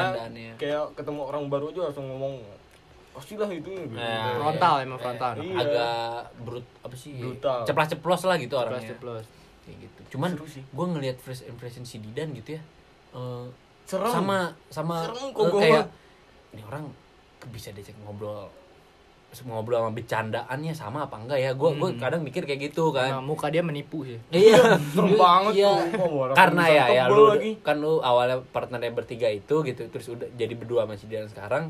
kayak ketemu orang baru aja langsung ngomong pastilah itu. Nah, Frontal emang frontal. Iya. Agak brut apa sih? Brutal. Ceplas-ceplos lah gitu orangnya. Ceplos-ceplos. Kayak gitu. Cuman gue ngelihat first impression si Didan gitu ya. eh, Serem. sama sama Serem eh, kok gua kayak ini orang bisa diajak ngobrol ngobrol sama bercandaannya sama apa enggak ya gue gue Hmm. kadang mikir kayak gitu Nah, kan muka dia menipu sih. iya serem banget Iya. tuh karena ya ya lu lagi. kan lu awalnya partnernya bertiga itu gitu terus udah jadi berdua sama si Didan sekarang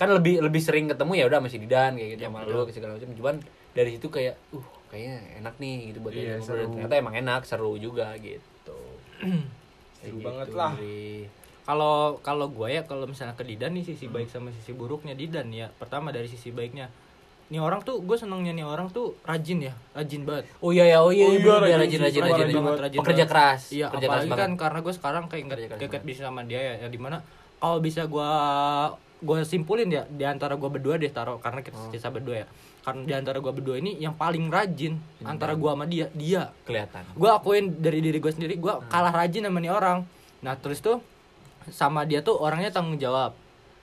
kan lebih lebih sering ketemu ya udah sama si Didan kayak gitu Ya, sama lu segala macam cuman dari situ kayak uh kayaknya enak nih gitu buat ngobrol. Dan seru. ternyata emang enak seru juga gitu Seru Kayak banget gitu, lah. Kalau kalau gue ya kalau misalnya ke Didan nih sisi baik sama sisi buruknya Didan ya. Pertama dari sisi baiknya. Nih orang tuh gue senengnya nih orang tuh rajin ya, rajin banget. Oh iya ya, oh iya, Oh iya, iya, rajin rajin, rajin, rajin rajin, banget, rajin pekerja keras, Iya, pekerja keras apalagi kan banget. karena gue sekarang kayak keras deket bisnis sama dia ya, ya di mana kalau bisa gue gue simpulin ya di antara gue berdua deh taruh karena kita Oh. sisa berdua ya. Karena di antara gue berdua ini yang paling rajin antara gue sama dia, dia. kelihatan. Gue akuin dari diri gue sendiri, gue kalah rajin sama nih orang. Nah terus tuh sama dia tuh orangnya tanggung jawab.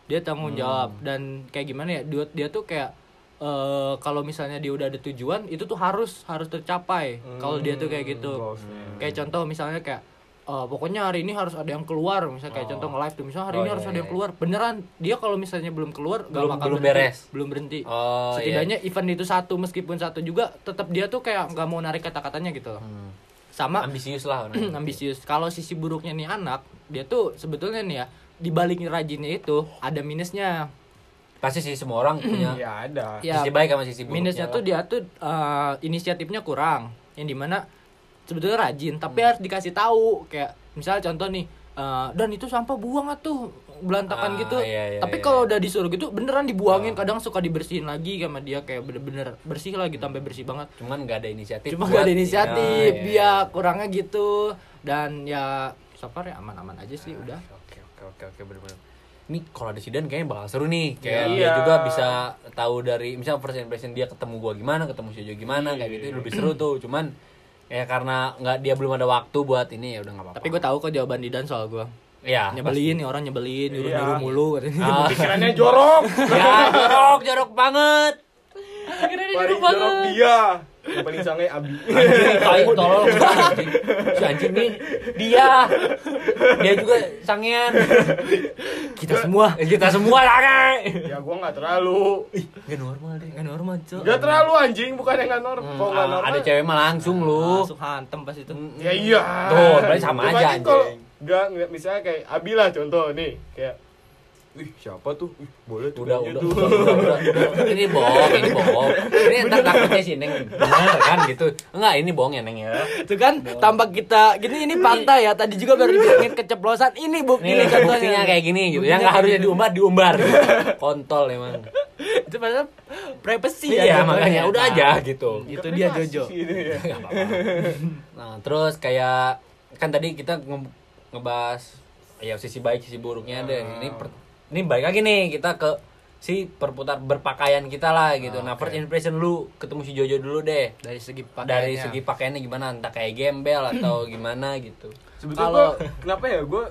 Dia tanggung jawab dan kayak gimana ya? Dia, dia tuh kayak eh kalau misalnya dia udah ada tujuan itu tuh harus harus tercapai. Kalau dia tuh kayak gitu. Bosnya. Kayak contoh misalnya kayak eh, pokoknya hari ini harus ada yang keluar misalnya kayak contoh nge-live tuh misalnya hari Oh, ini iya, harus ada iya, yang keluar beneran dia kalau misalnya belum keluar gak Belum- bakal belum berhenti. beres. belum berhenti Oh, iya. setidaknya event itu satu meskipun satu juga tetap dia tuh kayak nggak mau narik kata-katanya gitu loh Hmm. sama ambisius lah ambisius kalau sisi buruknya nih anak dia tuh sebetulnya nih ya di balik rajinnya itu ada minusnya Pasti sih semua orang punya ya ada ya sisi baik sama sisi buruknya. minusnya tuh lah. dia tuh eh, inisiatifnya kurang yang di mana sebetulnya rajin tapi harus dikasih tahu kayak misalnya contoh nih eh, dan itu sampah buang atuh belantakan Ah, gitu iya, iya, tapi iya. kalau udah disuruh gitu beneran dibuangin kadang suka dibersihin lagi sama dia kayak bener-bener bersih lah gitu sampai bersih banget Cuman nggak ada inisiatif. cuma buat- gak ada inisiatif Nah, iya, iya. kurangnya gitu dan ya so far ya aman-aman aja sih udah Oke oke oke oke bener-bener. Ini kalau ada Sidan kayaknya bakal seru nih. Kayak Iya. dia juga bisa tahu dari misalnya first impression dia ketemu gua gimana, ketemu si Jojo gimana kayak gitu lebih seru tuh. Cuman ya karena nggak dia belum ada waktu buat ini ya udah nggak apa-apa. tapi gue tahu kok jawaban Didan soal gue ya nyebelin nih orang nyebelin nyuruh Iya. nyuruh mulu katanya Ah, pikirannya jorok ya jorok jorok banget. paling jorok dia yang paling sange abi Anjing, tai tolol anjing. Si anjing nih dia. Dia juga sangean. Kita semua Eh, Kita semua sange. ya gua nggak terlalu Gak normal deh. Gak normal cok nggak terlalu anjing bukannya nggak normal Hmm, kok nggak ah, normal ada cewek mah langsung lu. langsung hantem pas itu ya iya Tuh, berarti sama Cuma aja, kalau anjing. nggak nggak misalnya kayak abi lah contoh nih kayak Wih, siapa tuh? Wih, boleh tuh. udah udah, udah udah udah. Ini bohong ini bohong. Ini ntar takutnya si neng. Bener kan gitu. Enggak ini bohong ya neng ya. Itu kan tambah kita gini ini pantai ya. Tadi juga baru dibilangin keceplosan. Ini bukti ini contohnya. buktinya kayak gini gitu. Yang nggak kayak harusnya diumbar diumbar kontol emang. Itu padahal privacy ya iya contohnya. makanya udah Nah, aja gitu. itu dia Jojo. Gitu ya. Nah terus kayak kan tadi kita nge- ngebahas ya sisi baik sisi buruknya deh. Ini ini baik lagi nih kita ke si perputar berpakaian kita lah gitu nah first impression lu ketemu si Jojo dulu deh dari segi dari pakaiannya. segi pakaiannya gimana entah kayak gembel atau gimana gitu Kalau- kenapa ya gue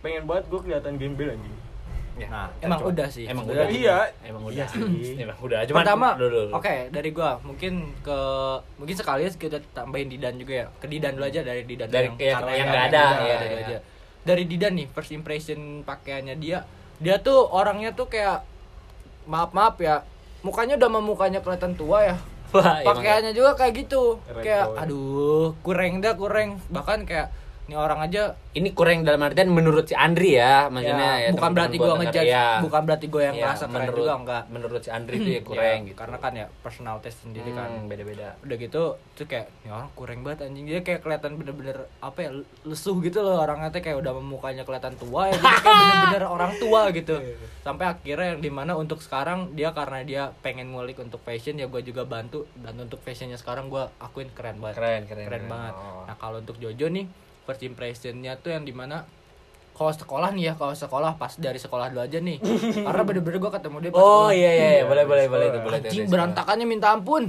pengen banget gue kelihatan gembel anjing. nah emang Kacau. udah sih emang udah Iya. emang Iya udah sih. emang udah cuman pertama oke dari gua mungkin ke mungkin sekalian kita tambahin Didan juga ya ke Didan dulu aja dari Didan Dari yang- karena yang yang nggak ada, ada, iya, dari iya. aja. dari Didan nih first impression pakaiannya dia dia tuh orangnya tuh kayak maaf maaf ya mukanya udah mau mukanya kelihatan tua ya. Pakaiannya juga kayak gitu. Kayak aduh kurang dah kurang bahkan kayak ini orang aja ini kurang dalam artian menurut si Andri ya maksudnya ya, ya, bukan berarti gue ngejudge ya. bukan berarti gue yang Ya, keren menurut juga enggak. menurut si Andri itu ya kurang Ya, gitu. Karena kan ya personal test sendiri kan. Hmm, beda-beda. Udah gitu tuh kayak ini orang kurang banget anjing. Dia kayak kelihatan bener-bener apa ya lesuh gitu loh orangnya tuh kayak udah mukanya kelihatan tua ya gitu kayak bener-bener orang tua gitu. Sampai akhirnya yang di mana untuk sekarang dia karena dia pengen ngulik untuk fashion ya gue juga bantu. Dan untuk fashionnya sekarang gue akuin keren banget. Keren, keren, keren. banget. Oh. nah kalau untuk Jojo nih first impressionnya tuh yang di mana kalau sekolah nih ya kalau sekolah pas dari sekolah dulu aja nih karena bener-bener gue ketemu dia pas oh sekolah. iya iya iya. boleh boleh boleh itu boleh itu, anjing berantakannya minta ampun.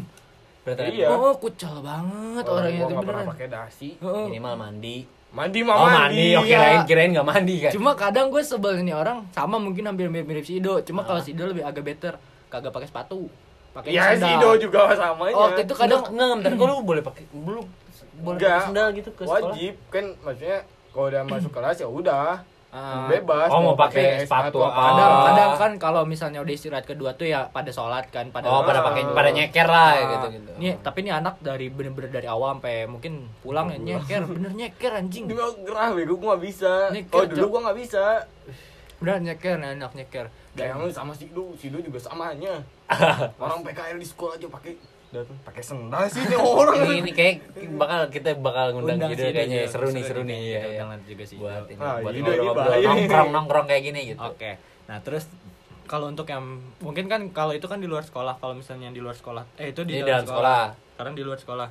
Berantakan. Iya. Oh, kucel banget Orang orangnya itu beneran. pakai dasi. Minimal mandi. Mandi mah oh mandi, mandi. Oh kirain kirain nggak mandi kan? Cuma kadang gue sebel ini orang sama mungkin hampir mirip-mirip si Ido. Cuma kalau si Ido lebih agak better, kagak pakai sepatu. Pakai ya si Ido juga samanya Oh, itu kadang kadang nggak bentar. Kok lu boleh pakai belum boleh Enggak. pakai sendal gitu ke sekolah wajib kan maksudnya kalau udah masuk kelas ya udah Ah. bebas Oh, mau pakai sepatu. apa kadang Oh. kadang kan kalau misalnya udah istirahat kedua tuh ya pada sholat kan pada oh pada Ah. pakai pada nyeker lah Ah, gitu gitu Nih, tapi ini anak dari bener-bener dari awal sampai mungkin pulang ya nyeker, bener nyeker anjing. Dia gerah bego gua gak bisa Ini oh dulu gua gak bisa Udah nyeker, enak nyeker. kayak lu sama si Ido si Ido juga samanya orang PKL di sekolah aja pakai datang pakai sendal sih ini orang ini, ini kayak bakal kita bakal ngundang Undang gitu si Ido kayaknya juga, seru nih seru nih ya, ya. juga si buat ini Ah, buat nih. nongkrong nongkrong kayak gini gitu Oke. Nah, terus kalau untuk yang mungkin kan kalau itu kan di luar sekolah, kalau misalnya yang di luar sekolah, eh itu di Ini dalam, dalam sekolah. sekolah. Sekarang di luar sekolah.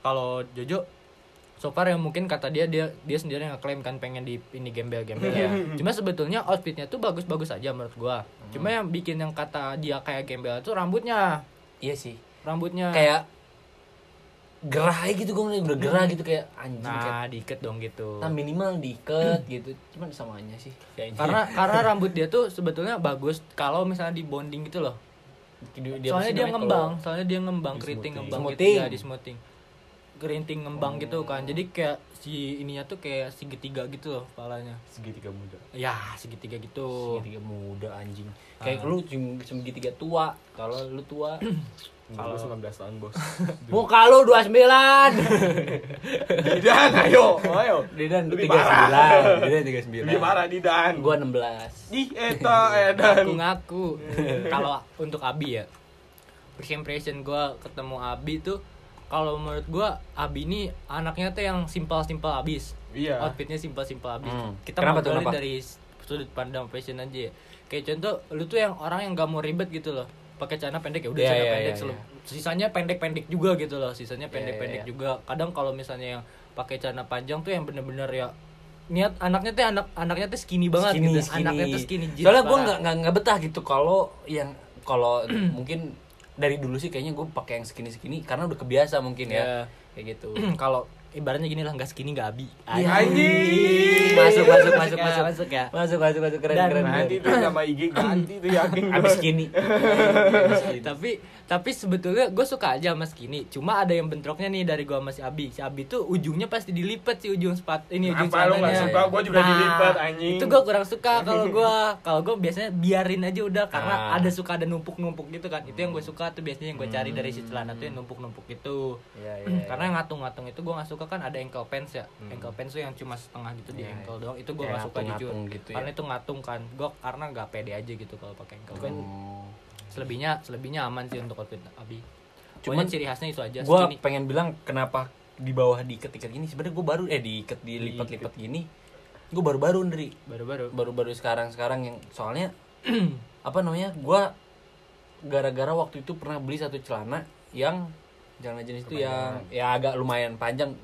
Kalau Jojo so far yang mungkin kata dia dia dia sendiri yang ngeklaim kan pengen di ini gembel-gembel ya. Cuma sebetulnya outfitnya tuh bagus-bagus aja menurut gua. Cuma yang bikin yang kata dia kayak gembel itu rambutnya. iya sih Rambutnya. Kayak gerah aja gitu gue udah gerah gitu kayak anjing kayak nah diikat dong gitu. nah minimal diikat gitu cuman samanya sih kayaknya Karena karena rambut dia tuh sebetulnya bagus kalau misalnya di bonding gitu loh. Dia- soalnya dia ngembang kalau- soalnya dia ngembang Di keriting smoothing. ngembang Smoothing. gitu ya di smoothing keriting ngembang gitu kan. Jadi kayak si ininya tuh kayak segitiga gitu loh kepalanya. Segitiga muda. Ya segitiga gitu. Segitiga muda anjing. Kayak Ah. lu cuma segitiga tua kalau lu tua kalau 19 tahun bos. Muka lu 29 Didan ayo. Ayo. Didan Lebih 39 Didan 39 lebih parah Didan. Gua 16 ih eta edan. Aku ngaku kalau untuk Abi ya first impression gue ketemu Abi tuh kalau menurut gue Abi ini anaknya tuh yang simpel-simpel abis. Iya. Outfitnya simpel-simpel abis. Hmm. kita Kenapa tuh, kenapa? dari sudut pandang fashion aja. Ya. kayak contoh lu tuh yang orang yang gak mau ribet gitu loh pakai celana pendek ya udah Iya, celana iya, pendek iya, selu- iya. sisanya pendek-pendek juga gitu loh sisanya Iya, pendek-pendek iya, iya. juga kadang kalau misalnya yang pakai celana panjang tuh yang bener-bener ya niat anaknya tuh anak anaknya tuh skinny banget Skinny, gitu skinny. anaknya tuh skinny jeans soalnya parah. nggak nggak betah gitu kalau yang kalau mungkin dari dulu sih kayaknya gue pakai yang skinny skinny karena udah kebiasa mungkin ya Iya. kayak gitu kalau ibaratnya gini lah nggak skinny nggak abi. Iya, anjing. masuk masuk masuk Ya, masuk. masuk ya. Masuk masuk masuk. Keren Dan keren nanti tuh nama IG ganti tuh yakin abis skinny tapi tapi sebetulnya gue suka aja sama skinny. Cuma ada yang bentroknya nih dari gue sama si Abi. Si Abi tuh ujungnya pasti dilipat sih ujung sepatu ini ujung apa lu nggak celananya. suka? Gua juga Nah, dilipat anjing. itu gue kurang suka kalau gue kalau gue biasanya biarin aja udah karena Ah. ada suka ada numpuk numpuk gitu kan. Itu yang gue suka tuh biasanya yang gue cari dari si celana tuh yang numpuk numpuk itu Iya, iya, karena yang ngatung-ngatung itu gue nggak suka kan ada ankle pants ya. Ankle pants tuh yang cuma setengah gitu di Iya, ankle doang itu gue nggak suka jujur. gitu ya. karena itu ngatung kan. Gue karena nggak pede aja gitu kalau pakai ankle pants. Oh. Selebihnya selebihnya aman sih untuk outfit Abi. Cuman ciri khasnya itu aja gue pengen bilang kenapa di bawah diikat-ikat gini. Sebenarnya gue baru eh diikat dilipat-lipat gini. Gue baru-baru dari baru-baru. Baru-baru sekarang sekarang yang soalnya apa namanya gue gara-gara waktu itu pernah beli satu celana yang celana jenis itu yang ya agak lumayan panjang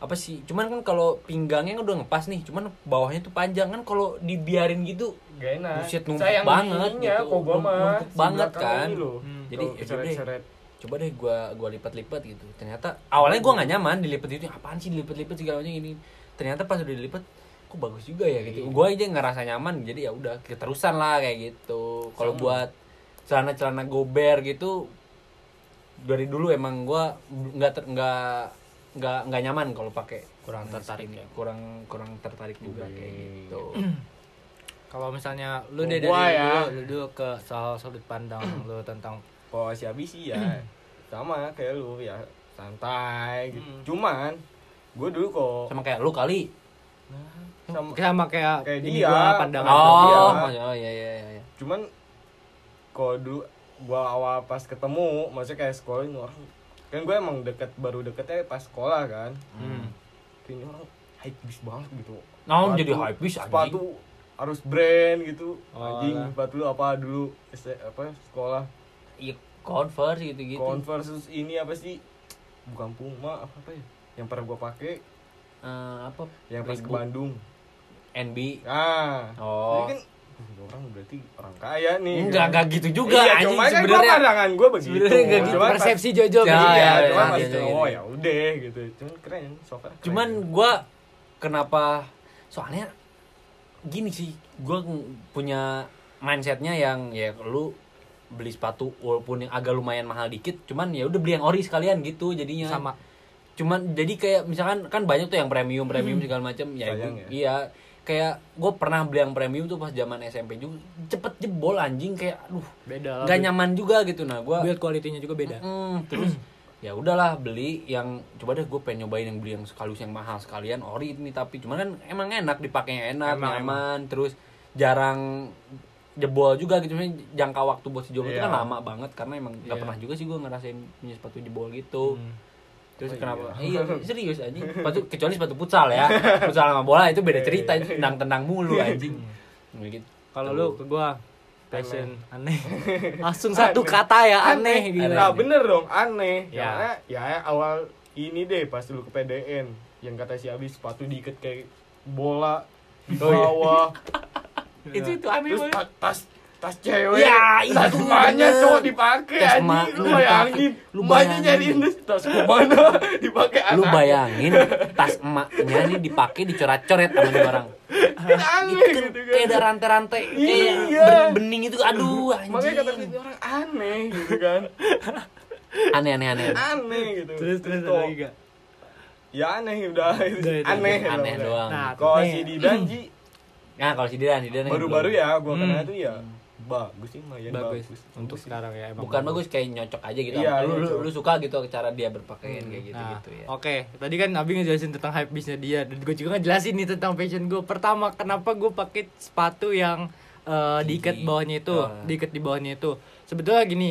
apa sih? Cuman kan kalau pinggangnya kan udah ngepas nih cuman bawahnya tuh panjang. Kan kalau dibiarin gitu gak enak. Buset, numpuk sayang banget gitu. Numpuk si banget kan. loh. Hmm. Jadi, ya udah deh. coba deh gua gua lipat-lipat gitu. Ternyata awalnya gua nggak nyaman dilipat itu. Apaan sih dilipat-lipat segala macam ini? Ternyata pas udah dilipat kok bagus juga ya gitu. Gua aja ngerasa nyaman jadi ya udah keterusan lah kayak gitu. Kalau buat celana-celana gober gitu dari dulu emang gua nggak nggak nggak nggak nyaman kalau pakai Kurang tertarik skinny. ya. kurang kurang tertarik juga kayak gitu kalau misalnya lu deh dari ya. dulu, lu dulu ke soal sudut pandang lu tentang kalau si Abi sih ya sama kayak lu ya santai gitu Hmm. cuman gue dulu kok Sama kayak lu kali. sama sama kayak, Kayak dia, gua pandangan Iya. Oh, Iya. oh iya iya iya. cuman kalau dulu gua awal pas ketemu maksudnya kayak sekolah ini orang kan gue emang deket baru deketnya pas sekolah kan Hmm. kayaknya orang hype bis banget gitu Nah, Sepatu- jadi hype bis, sepatu harus brand gitu Oh, anjing lah. sepatu lu apa dulu apa sekolah Iya, Converse gitu-gitu. Converse terus ini apa sih bukan Puma apa, apa ya yang pernah gua pakai Eh, apa? yang pas ke Bandung NB. ah Oh. ini kan uh, orang berarti orang kaya nih Enggak, enggak gitu juga iya, anjing cuma kan sebenarnya. pandangan gua begitu sebenarnya enggak gitu. Cuman pas- persepsi Jojo Ya, iya, ya, ya, cuma ya, ya, ya. oh ya udah gitu cuman keren so far keren. Cuman gua kenapa soalnya gini sih, gua punya mindsetnya yang ya lu beli sepatu walaupun yang agak lumayan mahal dikit, cuman ya udah beli yang ori sekalian gitu jadinya. sama Cuman jadi kayak misalkan kan banyak tuh yang premium premium segala macam ya, Sayang ya. iya kayak gue pernah beli yang premium tuh pas zaman SMP juga. Cepet jebol anjing kayak aduh beda build- nyaman juga gitu. Nah gua build quality-nya juga beda. Mm, terus ya udahlah beli yang coba deh gue pengen nyobain yang beli yang sekaligus yang mahal sekalian ori ini tapi cuman kan emang enak dipakainya enak Emang, nyaman terus jarang jebol juga gitu. Maksudnya jangka waktu buat si jebol itu kan Iya. lama banget karena emang nggak Iya. pernah juga sih gue ngerasain punya sepatu jebol gitu. Hmm. Terus Oh, kenapa? Iya. iya serius anjing. Sepatu kecuali sepatu futsal ya. Futsal sama bola itu beda cerita itu tendang-tendang mulu anjing. Gitu. Kalau lu ke gua passion aneh. Langsung satu kata ya aneh. gitu. Nah bener dong aneh. Ya. karena ya awal ini deh pas dulu ke PDN yang kata si Abi sepatu diikat kayak bola di Oh, iya. bawah. Itu itu aneh terus banget. ta- tas tas cewek. Ya, tas itu emaknya bener. cowok dipakai Tas anjing. emak lu bayangin. Lu bayangin. nyariin tas tas ke mana dipakai lu bayangin tas emaknya nih dipakai dicoret-coret sama nih orang. Aneh kan gitu kan. kayak ada rantai-rantai kayak Iya. bening itu. Aduh makanya kata anjing ini orang aneh gitu kan. Aneh aneh aneh aneh. Gitu. Terus terus kok lagi gak ya aneh udah. Aneh aneh doang. Nah, kalau si Didan Ji. Nah kalau si Didan si Didan baru-baru ya gua kenal Hmm. tuh ya bagus sih lumayan bagus, bagus, untuk sih. sekarang ya emang bukan bagus kayak nyocok aja gitu Iya, lu, lu, lu suka gitu cara dia berpakaian kayak gitu Nah, gitu ya Oke, tadi kan Abi ngejelasin tentang hype bisnya dia dan gue juga ngejelasin nih tentang fashion gue. Pertama, kenapa gue pakai sepatu yang eh, diikat bawahnya itu, Oh. diikat di bawahnya itu. Sebetulnya gini,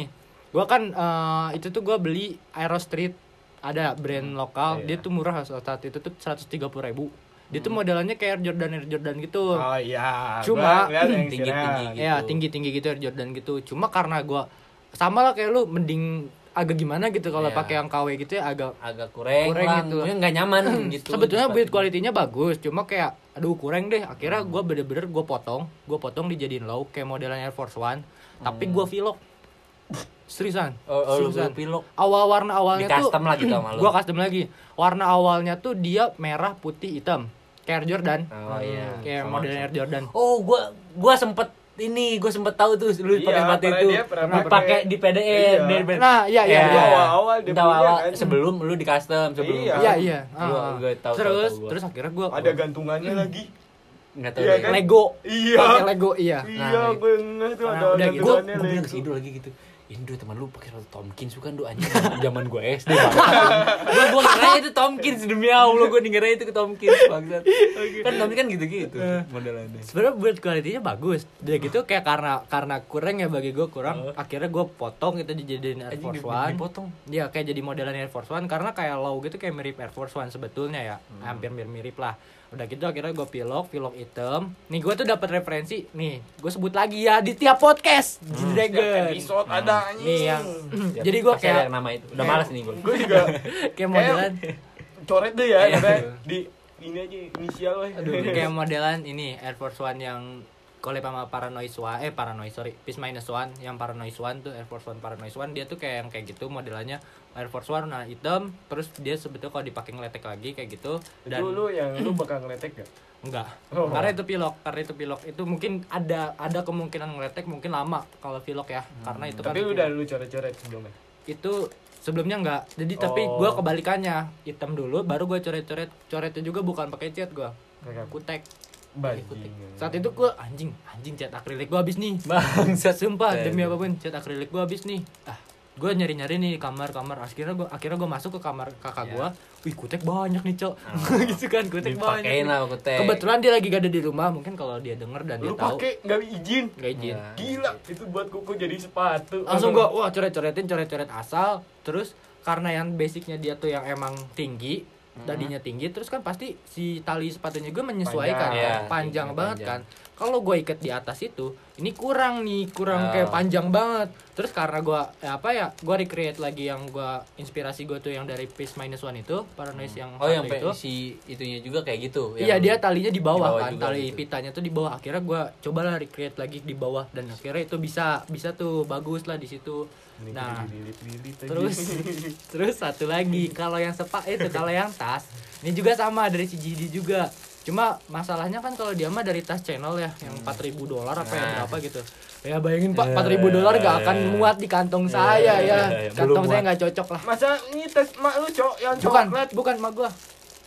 gue kan eh, itu tuh gue beli Aero Street ada brand lokal, Iya. dia tuh murah saat itu tuh 130.000 ribu. Dia tuh modelannya kayak Air Jordan Air Jordan gitu. oh iya Cuma, yang tinggi-tinggi viral. gitu. Ya tinggi tinggi gitu Air Jordan gitu. Cuma karena gua sama lah kayak lu mending agak gimana gitu kalau Iya. pakai yang KW gitu ya agak agak kurang, Kurang gitu. Nggak nyaman gitu sebetulnya di build sepatu. quality-nya bagus cuma kayak aduh kurang deh akhirnya Hmm. gua bener-bener gue potong gue potong dijadiin low kayak modelan Air Force One tapi Hmm. gua vlog seriusan oh, oh seriusan awal warna di awalnya tuh custom gitu sama lu gua custom lagi warna awalnya tuh dia merah putih hitam kayak Air Jordan oh iya kayak Sama- modelan Air Jordan Oh, gua gua sempet ini gua sempet tahu tuh lu Iya, pakai sepatu itu. dia pernah dipakai pakai. di PDE Iya. di nah iya iya Ya. iya awal-awal dia awal kan. sebelum lu di custom sebelum Iya. iya iya Gua- Ah. gua tahu, terus tahu, tahu gua. terus akhirnya gua ada gantungannya lagi Enggak tahu Iya kan? Lego iya pakai Lego iya iya Nah, gue ngeh tuh Nah, ada udah gitu. Gua gantungannya gua bilang Lego. ke si Indo lagi gitu. Indo teman lu pakai sepatu Tomkins bukan du anjing zaman gua SD banget. gua gua ngira itu Tomkins demi Allah gua ngira itu ke Tomkins bangsat. Kan Tomkins kan gitu-gitu modelannya. sebenarnya build quality-nya bagus. Udah gitu kayak karena karena kurang ya bagi gue kurang. Akhirnya gue potong itu dijadiin Air Force One. dipotong. ya kayak jadi modelan Air Force One karena kayak low gitu kayak mirip Air Force One sebetulnya ya. Hampir mirip mirip lah udah gitu akhirnya gue pilok pilok hitam. Nih gue tuh dapat referensi. Nih gue sebut lagi ya di tiap podcast. Setiap Dragon episode ada anjing. Nih yang Ya, jadi gue kayak yang nama itu. Udah malas nih gua. gue juga kayak modelan. coret deh ya Iya. di ini aja inisial weh. Aduh, kayak modelan ini Air Force One yang collab sama Paranoid One, eh Paranoid sorry, Peace Minus One, yang Paranoid One tuh Air Force One Paranoid One dia tuh kayak yang kayak gitu modelannya Air Force One nah hitam, terus dia sebetulnya kalau dipakai ngeletek lagi kayak gitu dan itu lu yang lu bakal ngeletek gak? enggak, Oh. karena itu pilok, karena itu pilok. Itu mungkin ada ada kemungkinan ngeletek mungkin lama kalau pilok ya, karena itu tapi kan udah lu coret-coret sebelumnya? Itu sebelumnya enggak, jadi tapi Oh. gua kebalikannya. Hitam dulu, baru gua coret-coret, coretnya juga bukan pakai cat gua, Kayak kutek bajing saat itu gua anjing anjing cat akrilik gua habis nih. Bangsat. sumpah Eh, demi iya. apa pun cat akrilik gua habis nih. Ah gue nyari nyari nih kamar kamar akhirnya gue akhirnya gue masuk ke kamar kakak gue wih kutek banyak nih cok. Gitu kan kutek banyak Dipakein nih. lah kutek. kebetulan dia lagi gak ada di rumah. Mungkin kalau dia denger dan dia Lu tahu. pakai nggak izin. gak izin. Iya. Gila, itu buat kuku jadi sepatu. langsung gua wah coret-coretin coret-coret asal. Terus karena yang basicnya dia tuh yang emang tinggi tadinya tinggi terus kan pasti si tali sepatunya gue menyesuaikan Panjang. kan Iya, panjang tinggi, banget panjang. kan kalau gue ikat di atas itu ini kurang nih kurang Oh. kayak panjang banget terus karena gue ya apa ya gue recreate lagi yang gue inspirasi gue tuh yang dari Peace Minus One itu Paranoid yang Oh yang itu si itunya juga kayak gitu. Iya dia talinya di bawah, Di bawah kan, tali gitu. pitanya tuh di bawah. Akhirnya gua cobalah recreate lagi di bawah dan akhirnya itu bisa bisa tuh bagus lah di situ. Nah, terus terus satu lagi kalau yang sepak itu kalau yang tas ini juga sama dari si Jidi juga. Cuma masalahnya kan kalau dia mah dari tas channel ya yang 4000 dolar apa ya Nah. berapa gitu. Ya bayangin Pak 4000 dolar gak akan muat di kantong saya ya. Kantong Belum saya muat. nggak cocok lah. Masa ini tes mak lu cok yang Bukan, coklat. bukan mak gua.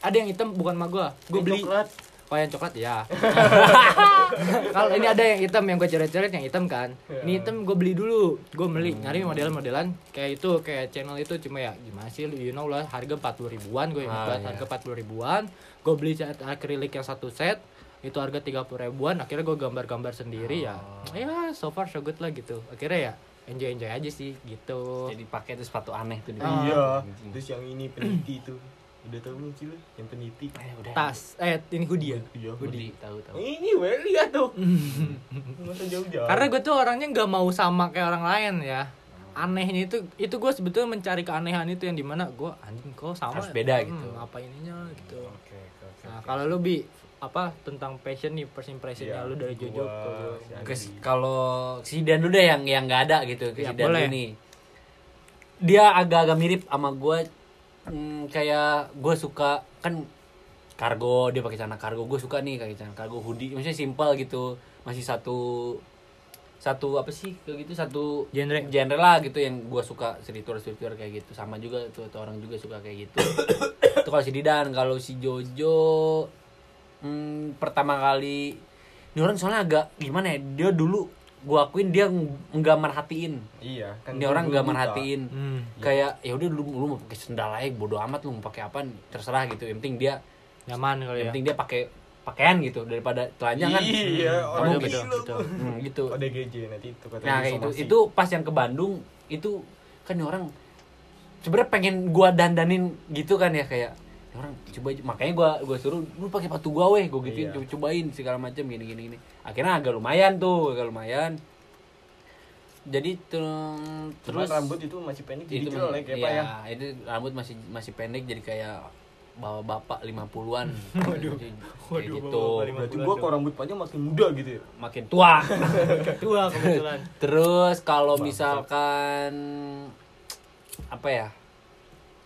Ada yang hitam bukan mak gua. Gua beli coklat. Oh yang coklat ya. Kalau ini ada yang hitam yang gue coret-coret yang hitam kan. Ini hitam gue beli dulu. Gue beli nyari model-modelan kayak itu kayak channel itu cuma ya gimana sih you know lah harga 40 ribuan gue ingat Ah, iya. harga 40 ribuan. Gue beli cat akrilik yang satu set itu harga 30 ribuan akhirnya gue gambar-gambar sendiri ya ya so far so good lah gitu akhirnya ya enjoy enjoy aja sih gitu Jadi pakai itu sepatu aneh tuh. Iya. Anjing. Terus yang ini peniti tuh. Udah tahu belum sih lu? Yang peniti. Eh, udah. tas eh ini hoodie ya Iya. Hoodie, tahu tahu. Ini weh lihat tuh. Masa jauh-jauh. Karena gue tuh orangnya nggak mau sama kayak orang lain ya. Anehnya itu itu gue sebetulnya mencari keanehan itu yang di mana gue anjing kok sama Harus beda Hmm, gitu. apa ininya gitu. Oke, oke, oke. Nah kalau lu bi apa tentang passion nih first impressionnya Iya, lu dari Jojo ke kalau si Dan deh yang yang nggak ada gitu ke Ya, si Dan nih. Dia agak-agak mirip sama gue hmm, kayak gue suka kan kargo dia pakai celana kargo. Gue suka nih pakai celana kargo hoodie. Maksudnya simpel gitu. Masih satu satu apa sih kayak gitu? Satu Genre. genre lah gitu yang gue suka. Streetwear streetwear kayak gitu. Sama juga tuh, tuh orang juga suka kayak gitu. Itu kalau si Didan kalau si Jojo hmm, pertama kali ini orang soalnya agak gimana ya? Dia dulu gua akuin dia ng- nggak merhatiin Iya, kan ini orang nggak merhatiin Hmm. kayak ya udah lu lu mau pakai sendal aja bodo amat lu mau pakai apa terserah gitu yang penting dia nyaman kali yang ya. penting dia pakai pakaian gitu daripada telanjang kan Iya, Hmm, orang kamu betul, gila. betul. Hmm, gitu ODGJ nanti itu kata nah kayak gitu somasi. itu pas yang ke Bandung itu kan orang sebenarnya pengen gua dandanin gitu kan ya kayak orang coba makanya gua gua suruh lu pakai sepatu gua weh gua gituin Iya. coba cobain segala macam gini gini gini akhirnya agak lumayan tuh agak lumayan jadi tuh, Cuman terus rambut itu masih pendek jadi itu jelek ya, iya, Pak ya. itu rambut masih masih pendek jadi kayak bawa bapak 50-an Waduh. kayak Waduh, gitu Berarti gua kok rambut panjang makin muda gitu ya. makin tua Tua kebetulan. Terus kalau misalkan apa ya?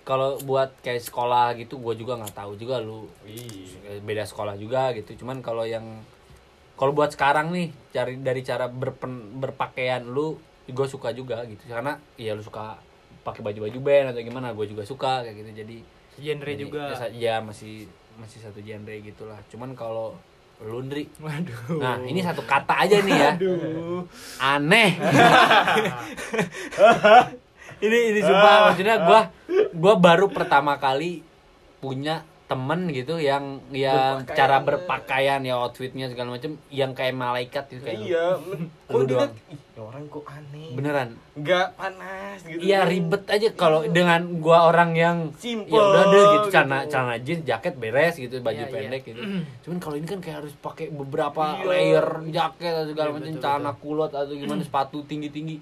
Kalau buat kayak sekolah gitu gue juga nggak tahu juga lu Iya. beda sekolah juga gitu. Cuman kalau yang kalau buat sekarang nih cari dari cara berpen, berpakaian lu gue suka juga gitu karena ya lu suka pakai baju-baju band atau gimana gue juga suka kayak gitu jadi Genre jadi, juga. ya, ya masih masih satu genre gitulah cuman kalau lu Ndri Waduh. nah ini satu kata aja nih ya Aduh. aneh ini ini sumpah maksudnya gua gua baru pertama kali punya temen gitu yang yang Berpakaian. cara berpakaian ya outfitnya segala macam yang kayak malaikat gitu kayak Iya, men- Lu kok ih, ini orang kok aneh. beneran Enggak panas gitu. Iya ribet aja kalau dengan gua orang yang Simple ya udah deh gitu gitu. celana celana jeans jaket beres gitu baju Iya, iya. pendek gitu cuman kalau ini kan kayak harus pakai beberapa Iya. layer jaket atau segala Iya, macam celana kulot atau gimana sepatu tinggi tinggi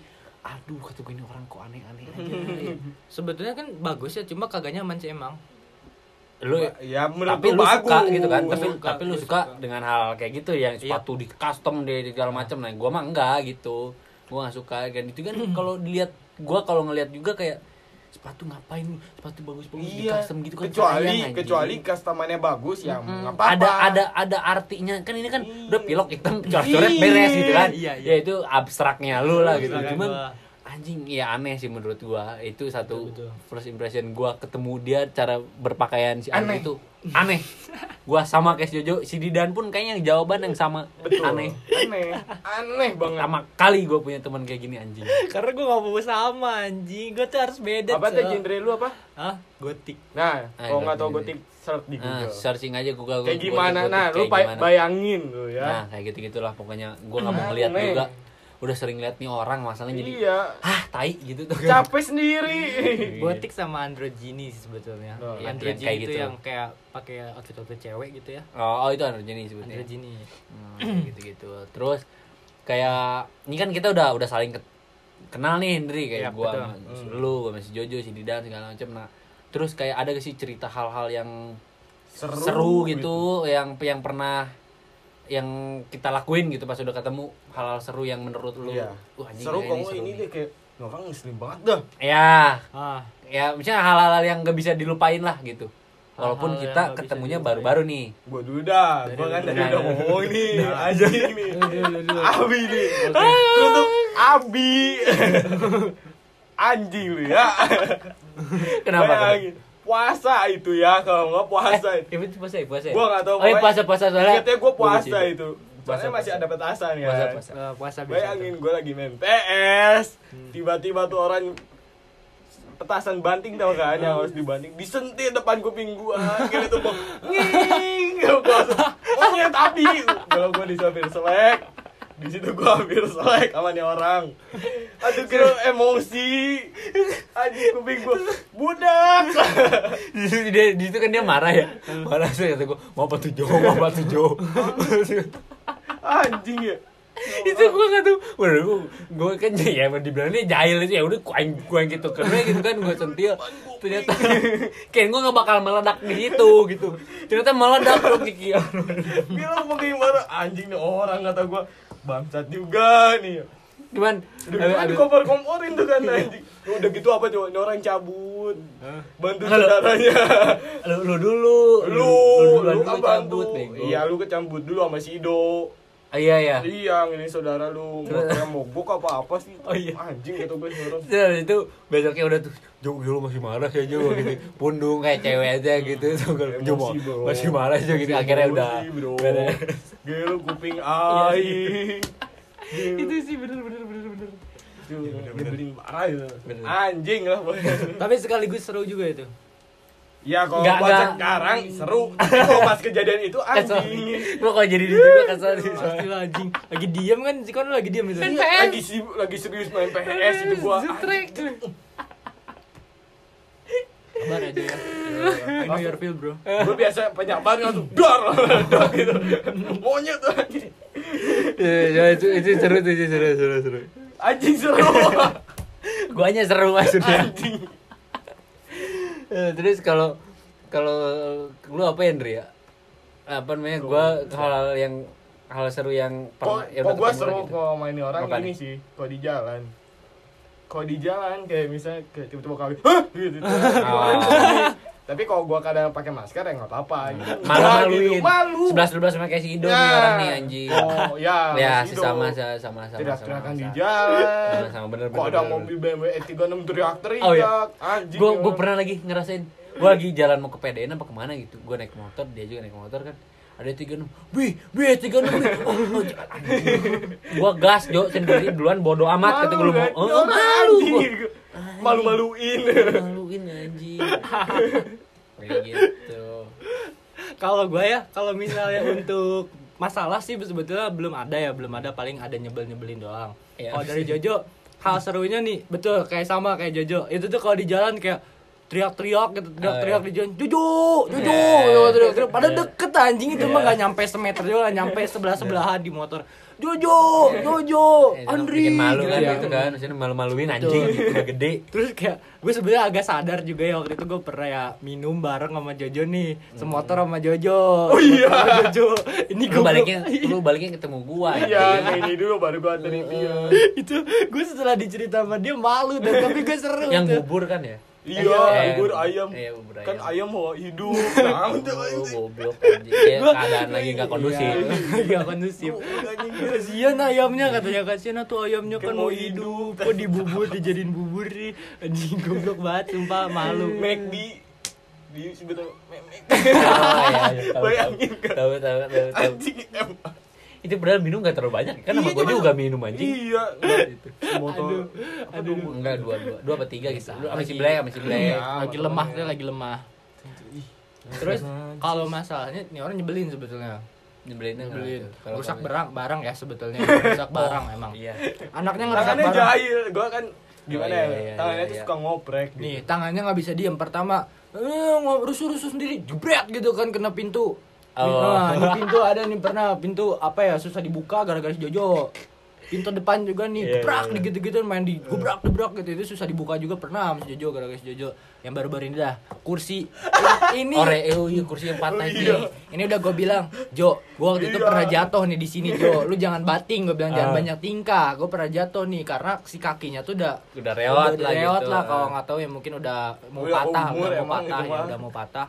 aduh kata gue ini orang kok aneh aneh aja Sebetulnya kan bagus ya, cuma kagak nyaman sih emang. lu ya menurut tapi lu suka bagus. gitu kan tapi Suka, tapi lu suka suka. dengan hal kayak gitu yang Iya. sepatu di custom di, di segala macam nah gua mah enggak gitu gua nggak suka kan itu kan kalau dilihat gua kalau ngelihat juga kayak sepatu ngapain lu? sepatu bagus-bagus di Iya, custom gitu kan kecuali sayang, kecuali customernya bagus ya Mm, nggak apa-apa. ada ada ada artinya kan ini kan Iya. udah pilok hitam coret-coret beres gitu kan Iya, iya. ya itu abstraknya lu lah gitu cuman gua. Anjing ya aneh sih menurut gua itu satu Betul, betul. first impression gua ketemu dia cara berpakaian si Aneh. itu aneh gua sama kayak si Jojo si Didan pun kayaknya jawaban yang sama Betul. aneh Aneh. Aneh banget. pertama kali gua punya teman kayak gini anjing Karena gue gak mau sama anjing Gue tuh harus beda Apa tuh genre lu apa? Hah? Gotik Nah, Ah, kalau nggak tahu genre. gotik search di nah Google. searching aja Google Kayak gua- gimana? gua- Nah, kayak lu bay- gimana. bayangin lu ya. nah kayak gitu gitulah pokoknya gua nggak mau ngeliat juga udah sering lihat nih orang masalahnya jadi Iya. ah tai gitu tuh Capek sendiri. Gotik sama androgyny sih sebetulnya Oh, yang- Androgyny yang kayak itu gitu. yang kayak pakai outfit-outfit cewek gitu ya oh, oh itu androgyny sebetulnya Androgyny Hmm, gitu-gitu. Terus kayak ini kan kita udah udah saling ke- kenal nih Hendri kayak Iya, gua betul. sama si Hmm. lu, gua sama si Jojo, si Didan segala macam. Nah, terus kayak ada gak sih cerita hal-hal yang Seru, seru, gitu, yang yang pernah yang kita lakuin gitu pas udah ketemu hal-hal seru yang menurut lu Iya. wah anjing Seru seru ini nih." deh kayak "Ini orang ngeselin banget dah. ya ah ya misalnya hal-hal yang gak bisa dilupain lah gitu walaupun Hal-hal yang kita ketemunya baru-baru nih Gua dulu dah, gua kan tadi udah ngomong nih, nih. Dulu, dulu. Abi nih. Untuk Abi. Anjing lu ya. kenapa Bayangin. Puasa itu ya, kalau nggak puasa eh, itu. puasa ya puasa ya Gua nggak tahu. oh iya, puasa puasa soalnya Ingatnya gua puasa itu. Puasa, Soalnya masih puasa. ada petasan ya. Puasa, puasa. Eh, puasa biasa Bayangin gue lagi main PS, Hmm. tiba-tiba tuh orang petasan banting tau kan yang harus dibanting disentil depan kuping gua kira tuh mau nging gua oh ya tapi kalau gua disopir selek di situ gua hampir selek sama nih orang. Aduh kira emosi. Anjing kuping gua budak. Di situ dia di situ kan dia marah ya. Marah sih kata gue mau apa tuh Jo? Mau apa tuh Jo? Anjing ya. Itu gue nggak tahu. Udah gue gue kan ya emang dibilang dia jahil itu ya udah kuaing kuaing gitu karena gitu kan gue sentil. Ternyata kayak gue nggak bakal meledak di situ gitu. Ternyata meledak bro Kiki Gila mau gimana anjing nih orang kata gua bangsat juga nih cuman Udah gitu aduh. dikompor-komporin tuh kan anjing. Udah gitu apa coba orang cabut. Bantu saudaranya. lu, lu dulu Lu, lu dulu kan cabut, bantu. bego. Iya, lu kecambut dulu sama si Ido. Ah, iya iya Iya, ini saudara lu. Motornya mogok apa apa sih? Oh, iya. Anjing gitu gue. Terus itu besoknya udah tuh Jo masih marah ya Jo gitu pundung kayak cewek aja gitu Jo Emosi, bro. masih marah aja gitu akhirnya udah. Gila kuping Iya, aing. Gila. itu sih bener bener bener bener Itu parah itu. Bener. Anjing lah. tapi sekaligus seru juga itu Ya kalau Nggak, buat nggak. sekarang seru. Kalau pas kejadian itu anjing. Gue kalau jadi di gue kesel sih pasti lah anjing lagi diam kan si kon lagi diam itu Kan Iya, lagi sibuk lagi serius main PS itu gua. Zutrek. sabar aja ya I know your feel bro Gua biasa penyabar langsung dar dar gitu. Monyet tuh anjing. Ya, itu itu seru tuh itu seru seru seru. Anjing seru. Guanya seru maksudnya. Anjing. Eh, Terus kalau kalau lu apa ya Andri ya? Apa namanya? Gua hal yang hal seru yang Kok pernah ya kok udah gua ketemu seru gitu. kalau main orang gini nih? sih, kalau di jalan. Kalau di jalan kayak misalnya kayak tiba-tiba kawin, hah gitu. Oh. Tapi kalau gua kadang pakai masker ya nggak apa-apa. Gitu. Malu maluin. Malu. Sebelas dua belas sama kayak si Ido nih Ya. orang nih anjing. Oh, ya. ya Ido. sama sama sama sama. Teriak-teriakan sama, di sama. jalan. Sama-sama, bener, Kok ada mobil BMW E36 teriak-teriak. Oh, iya. Anjing. gue orang. pernah lagi ngerasain gue lagi jalan mau ke PDN apa ke mana gitu gue naik motor dia juga naik motor kan ada tiga enam bi bi tiga enam gue gas jo sendiri duluan bodoh amat kata gue lu oh, Orang malu gua. Malu-maluin. maluin anjing kayak gitu kalau gue ya kalau misalnya untuk masalah sih sebetulnya belum ada ya belum ada paling ada nyebel nyebelin doang Iya. kalau dari Jojo hal serunya nih betul kayak sama kayak Jojo itu tuh kalau di jalan kayak teriak-teriak gitu teriak-teriak iya. di jalan Jojo Jojo Iya. gitu, teriak-teriak pada Iya. deket anjing itu mah nggak nyampe semeter juga nggak nyampe sebelah sebelahan di motor Jojo Jojo Eh, Andri bikin malu kan gitu. gitu kan maksudnya malu-maluin anjing gitu udah gede Terus kayak gue sebenarnya agak sadar juga ya waktu itu gue pernah ya minum bareng sama Jojo nih, semotor sama Jojo. Oh iya. Jojo. Ini gue baliknya lu baliknya ketemu gua Iya, kayak ini dulu baru gua anterin dia. itu gue setelah dicerita sama dia malu dan tapi gue seru yang tuh. bubur kan ya Iya, Eh, bubur ayam. Iya, bubur Kan ayam. ayam mau hidup. Nah, goblok anjing. Ya, keadaan lagi nggak kondusif. Iya, nggak kondusif kasihan ayamnya katanya kasihan tuh ayamnya kan mau hidup kok dibubur dijadiin bubur nih anjing goblok banget sumpah malu McD di sebetulnya. Oh, iya, iya, tahu, Bayangin tahu. kan. Tahu, tahu, tahu. Anjing em. Itu padahal minum gak terlalu banyak. Kan sama Iya, gue juga minum anjing. Iya, Gitu. Motor. aduh Enggak, dua, dua, dua apa tiga gitu. Lu Lagi- Black, sama si Black. Iya. lagi lemah dia lagi lemah terus kalau masalahnya nih orang nyebelin sebetulnya nyebelin gitu. Kalau rusak barang barang ya sebetulnya rusak barang emang Iya. anaknya ngerusak Tangannya barang jahil. Gua kan gimana Oh, iya, ya? iya, Tangannya iya, tuh iya. suka ngoprek gitu. nih tangannya nggak bisa diem pertama eh rusuh-rusuh sendiri jebret gitu kan kena pintu Oh. Nah, ini pintu ada nih pernah pintu apa ya susah dibuka gara-gara si Jojo. Pintu depan juga nih, Iya, gebrak iya, iya. gitu-gitu main di gebrak gebrak gitu itu susah dibuka juga pernah sama si Jojo gara-gara si Jojo. Yang baru-baru ini dah kursi ini Ore, oh iya kursi yang patah Oh, itu. iya. ini udah gue bilang Jo gue waktu itu Iya. pernah jatuh nih di sini Jo lu jangan bating gue bilang jangan Ah. banyak tingkah gue pernah jatuh nih karena si kakinya tuh udah Udah rewot udah lah gitu. lah kalau nggak tahu ya mungkin udah mau Udah patah umur udah mau patah itu ya udah mau patah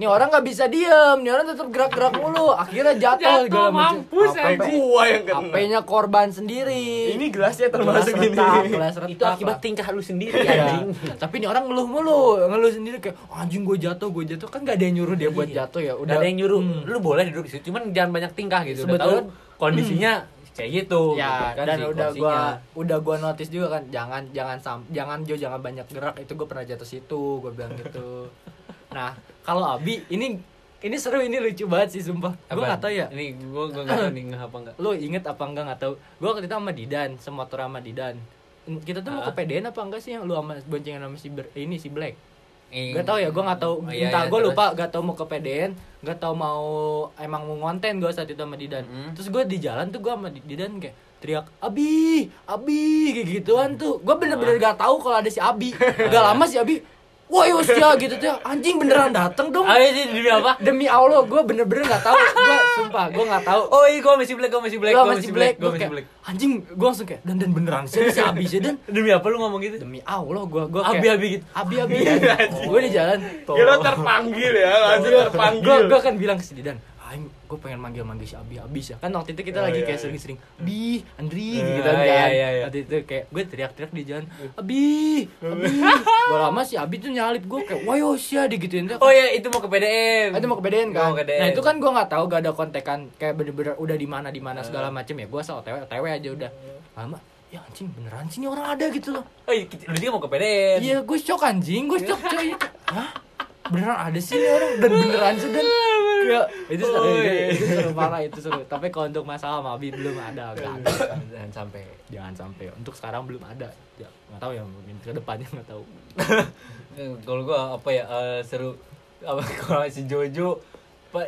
Nih orang nggak bisa diem, nih orang tetap gerak-gerak mulu. Akhirnya jatuh, Jatuh, mampus, anjing. Gua yang kena. HP-nya korban sendiri. Ini gelasnya gelas termasuk ini. retak, gelas retak. Itu akibat lah. tingkah lu sendiri Iya. anjing. Tapi nih orang ngeluh mulu, ngeluh sendiri kayak anjing gue jatuh, gue jatuh kan gak ada yang nyuruh dia buat Iya. jatuh ya. Udah ada yang nyuruh, Hmm. lu boleh duduk di situ, cuman jangan banyak tingkah gitu. Udah Sebetulnya- tahu kondisinya kayak gitu. ya gitu kan, dan si udah kursinya. gua udah gua notice juga kan jangan jangan sam jangan Jo jangan banyak gerak itu gue pernah jatuh situ gue bilang gitu nah kalau Abi ini ini seru ini lucu banget sih sumpah gue nggak tahu ya Ini gua gua enggak tahu nih apa enggak. lo inget apa enggak nggak tahu gue waktu itu sama Didan semotor sama Didan kita tuh mau ke. PDN apa enggak sih yang lu sama boncengan sama si Ber- ini si Black Eh, Gak tau ya, gue gak tau. oh, iya, Entah iya, gue lupa, gak tau mau ke PDN, gak tau mau emang mau ngonten gue saat itu sama Didan. Hmm. Terus gue di jalan tuh gue sama Didan kayak teriak Abi, Abi kayak gituan tuh. Gue bener-bener gak tahu kalau ada si Abi. Gak lama si Abi, wah Yosya gitu tuh. Anjing beneran dateng dong. Ah, ini demi apa? Demi Allah, gue bener-bener gak tahu. Gue sumpah, gue gak tahu. Oh iya, gua masih black, gua masih black, gua masih black, gua gue masih kayak black. anjing. Gue langsung kayak dan dan beneran sih si Abi sih dan Demi apa lu ngomong gitu? demi Allah gue gue Abi-abi gitu. Abi Abi gue di jalan Kira terpanggil ya, langsung gue terpanggil. gue kan bilang ke si Didan Aing gue pengen manggil manggil si Abi Abis ya kan waktu itu kita Oh, lagi iya, kayak iya. sering-sering Bi Andri Eh, gitu kan iya, iya, iya. waktu itu kayak gue teriak-teriak di jalan Abi Abi gue lama si Abi tuh nyalip gue kayak wah Yosya digituin tuh Oh iya, itu mau ke PDM. Ah, itu mau ke PDN kan Mau ke nah itu kan gue nggak tahu gak ada kontekan kayak bener-bener udah di mana di mana segala macem ya gue asal otw otw aja udah lama ya anjing beneran sih ini orang ada gitu loh Oh iya, lu dia mau ke PDN. Iya, gue shock anjing, gue shock coy. Hah? Beneran ada sih orang dan beneran sih dan kayak itu seru, Oh, itu, iya. itu seru parah itu seru. Tapi kalau untuk masalah sama Abi belum ada, ada. Jangan sampai. Jangan sampai. Untuk sekarang belum ada. Ya, nggak tahu ya mungkin ke depannya nggak tahu. Eh, Kalau gua apa ya eh, seru apa kalau si Jojo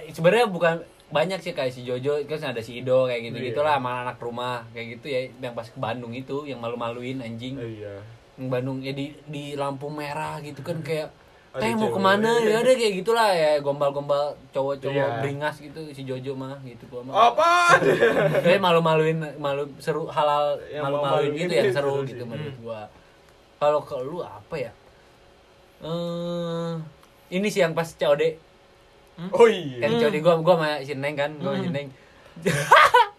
sebenarnya bukan banyak sih kayak si Jojo kan ada si Ido kayak gitu gitulah sama anak rumah kayak gitu ya yang pas ke Bandung itu yang malu-maluin anjing Iya. yang Bandung ya di di lampu merah gitu kan kayak teh mau ke mana ya ada kayak gitulah ya gombal-gombal cowok-cowok Iya. beringas gitu si Jojo mah gitu gua mah Apa? Kayak malu-maluin malu seru halal malu-maluin gitu itu seru gitu Hmm. menurut gua. Kalau ke lu apa ya? Eh ini sih yang pas COD. Oh iya. Kan COD gua gua sama si Neng kan, gua sama si Hmm. Neng.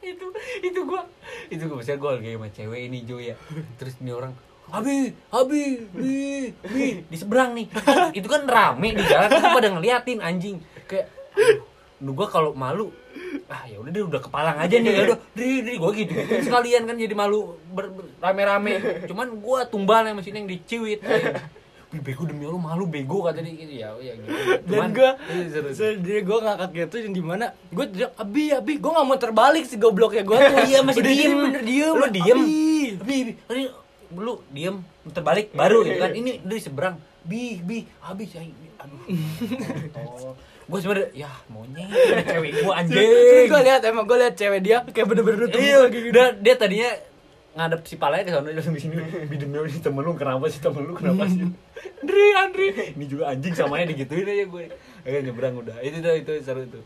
itu itu gua itu gua bisa gua lagi sama cewek ini Jo ya. Terus ini orang Abi, Abi, Bi, Bi, di seberang nih. Itu kan rame di jalan, kan pada ngeliatin anjing. Kayak, aduh, gua kalau malu, ah ya udah deh udah kepalang aja nih, ya udah, diri diri gua gitu, sekalian kan jadi malu rame-rame. Cuman gua tumbal yang mesin yang diciwit. Bego demi Allah malu bego kata dia gitu ya, ya gitu. Dan Cuman, gue, seru sih. sedih gue ngakak gitu yang di mana gue teriak Abi, Abi, gue nggak mau terbalik si gobloknya gue tuh. iya masih diem jadi bener diem. lu diem Abi. bi bi ini lu diem terbalik baru gitu kan. Ini dari seberang. Bi bi habis ya aduh. Gue sebenernya ya monyet. Cewek gue anjing. gue lihat emang gue lihat cewek dia kayak bener-bener nutup iya kayak gitu. dia, dia tadinya ngadep si palanya ke sana langsung di sini. Bidemnya ini temen lu kenapa sih temen lu kenapa sih? Andri Andri ini juga anjing samanya digituin aja gue akhirnya nyebrang udah. Itu tuh itu seru tuh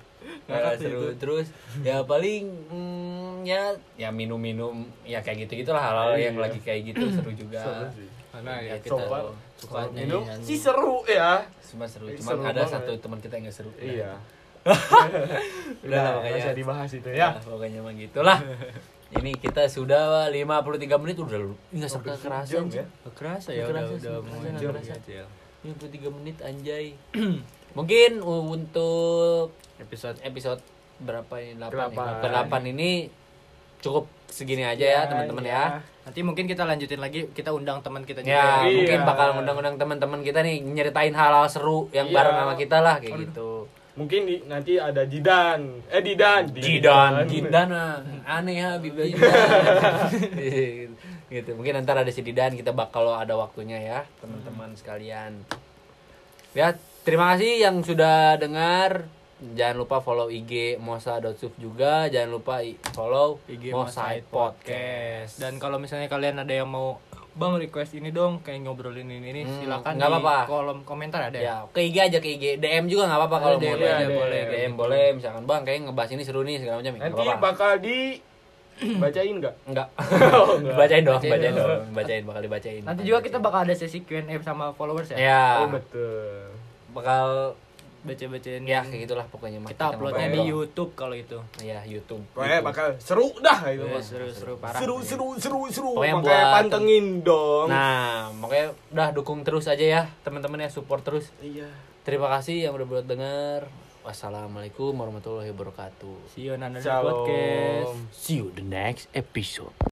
Sih seru itu. terus ya paling mm, ya ya minum-minum ya kayak gitu gitulah hal-hal yang Iya. lagi kayak gitu seru juga Seru sih. Karena ya ya kita Sobat, Kalau nyanyi minum sih seru ya. cuma seru Seru cuma ada banget. satu teman kita yang gak seru Iya. udah lah, Udah, makanya usah dibahas itu ya ya. pokoknya emang gitulah ini kita sudah 53 menit udah lu nggak Hampir kerasa sejam anjing. ya. Nggak kerasa ya udah kerasa udah mau kerasa, jam kerasa. gitu ya. 53 menit anjay mungkin untuk Episode episode berapa ini 8 Delapan. 8 ini cukup segini aja ya teman-teman ya. Nanti mungkin kita lanjutin lagi, kita undang teman kita juga. Ya, Iya. mungkin bakal undang-undang teman-teman kita nih nyeritain hal-hal seru yang Iya. bareng sama kita lah kayak gitu. Mungkin di, nanti ada Jidan. Eh Didan. Jidan, Jidan ah. aneh ya Bibi Jidan. gitu. Mungkin ntar ada si Didan kita bakal kalau ada waktunya ya, teman-teman sekalian. Ya, terima kasih yang sudah dengar. Jangan lupa follow IG mosa.suf juga. Jangan lupa follow IG Mosai Mosai Podcast. Dan kalau misalnya kalian ada yang mau Bang request ini dong kayak ngobrolin ini ini Hmm, silakan nggak di apa-apa. kolom komentar ada ya. ke IG aja ke IG DM juga nggak apa-apa kalau mau DM, ada boleh DM. DM boleh misalkan bang kayak ngebahas ini seru nih segala macam ya, nggak Nanti apa-apa bakal di bacain nggak? enggak Oh, enggak. bacain dong Bacain bacain dong. dong bacain bakal dibacain Nanti juga kita bakal ada sesi Q&A sama followers ya. ya Oh betul. bakal Baca-bacain ya kayak gitulah pokoknya kita uploadnya di. YouTube kalau itu. ya YouTube Pokoknya YouTube. bakal seru dah itu. Iya, mah. seru-seru parah. Seru seru seru seru. Pokoknya Makanya buat- pantengin dong. nah makanya udah dukung terus aja ya teman-teman ya support terus Iya. terima kasih yang udah buat denger wassalamualaikum warahmatullahi wabarakatuh See you on another Shalom. podcast. see you the next episode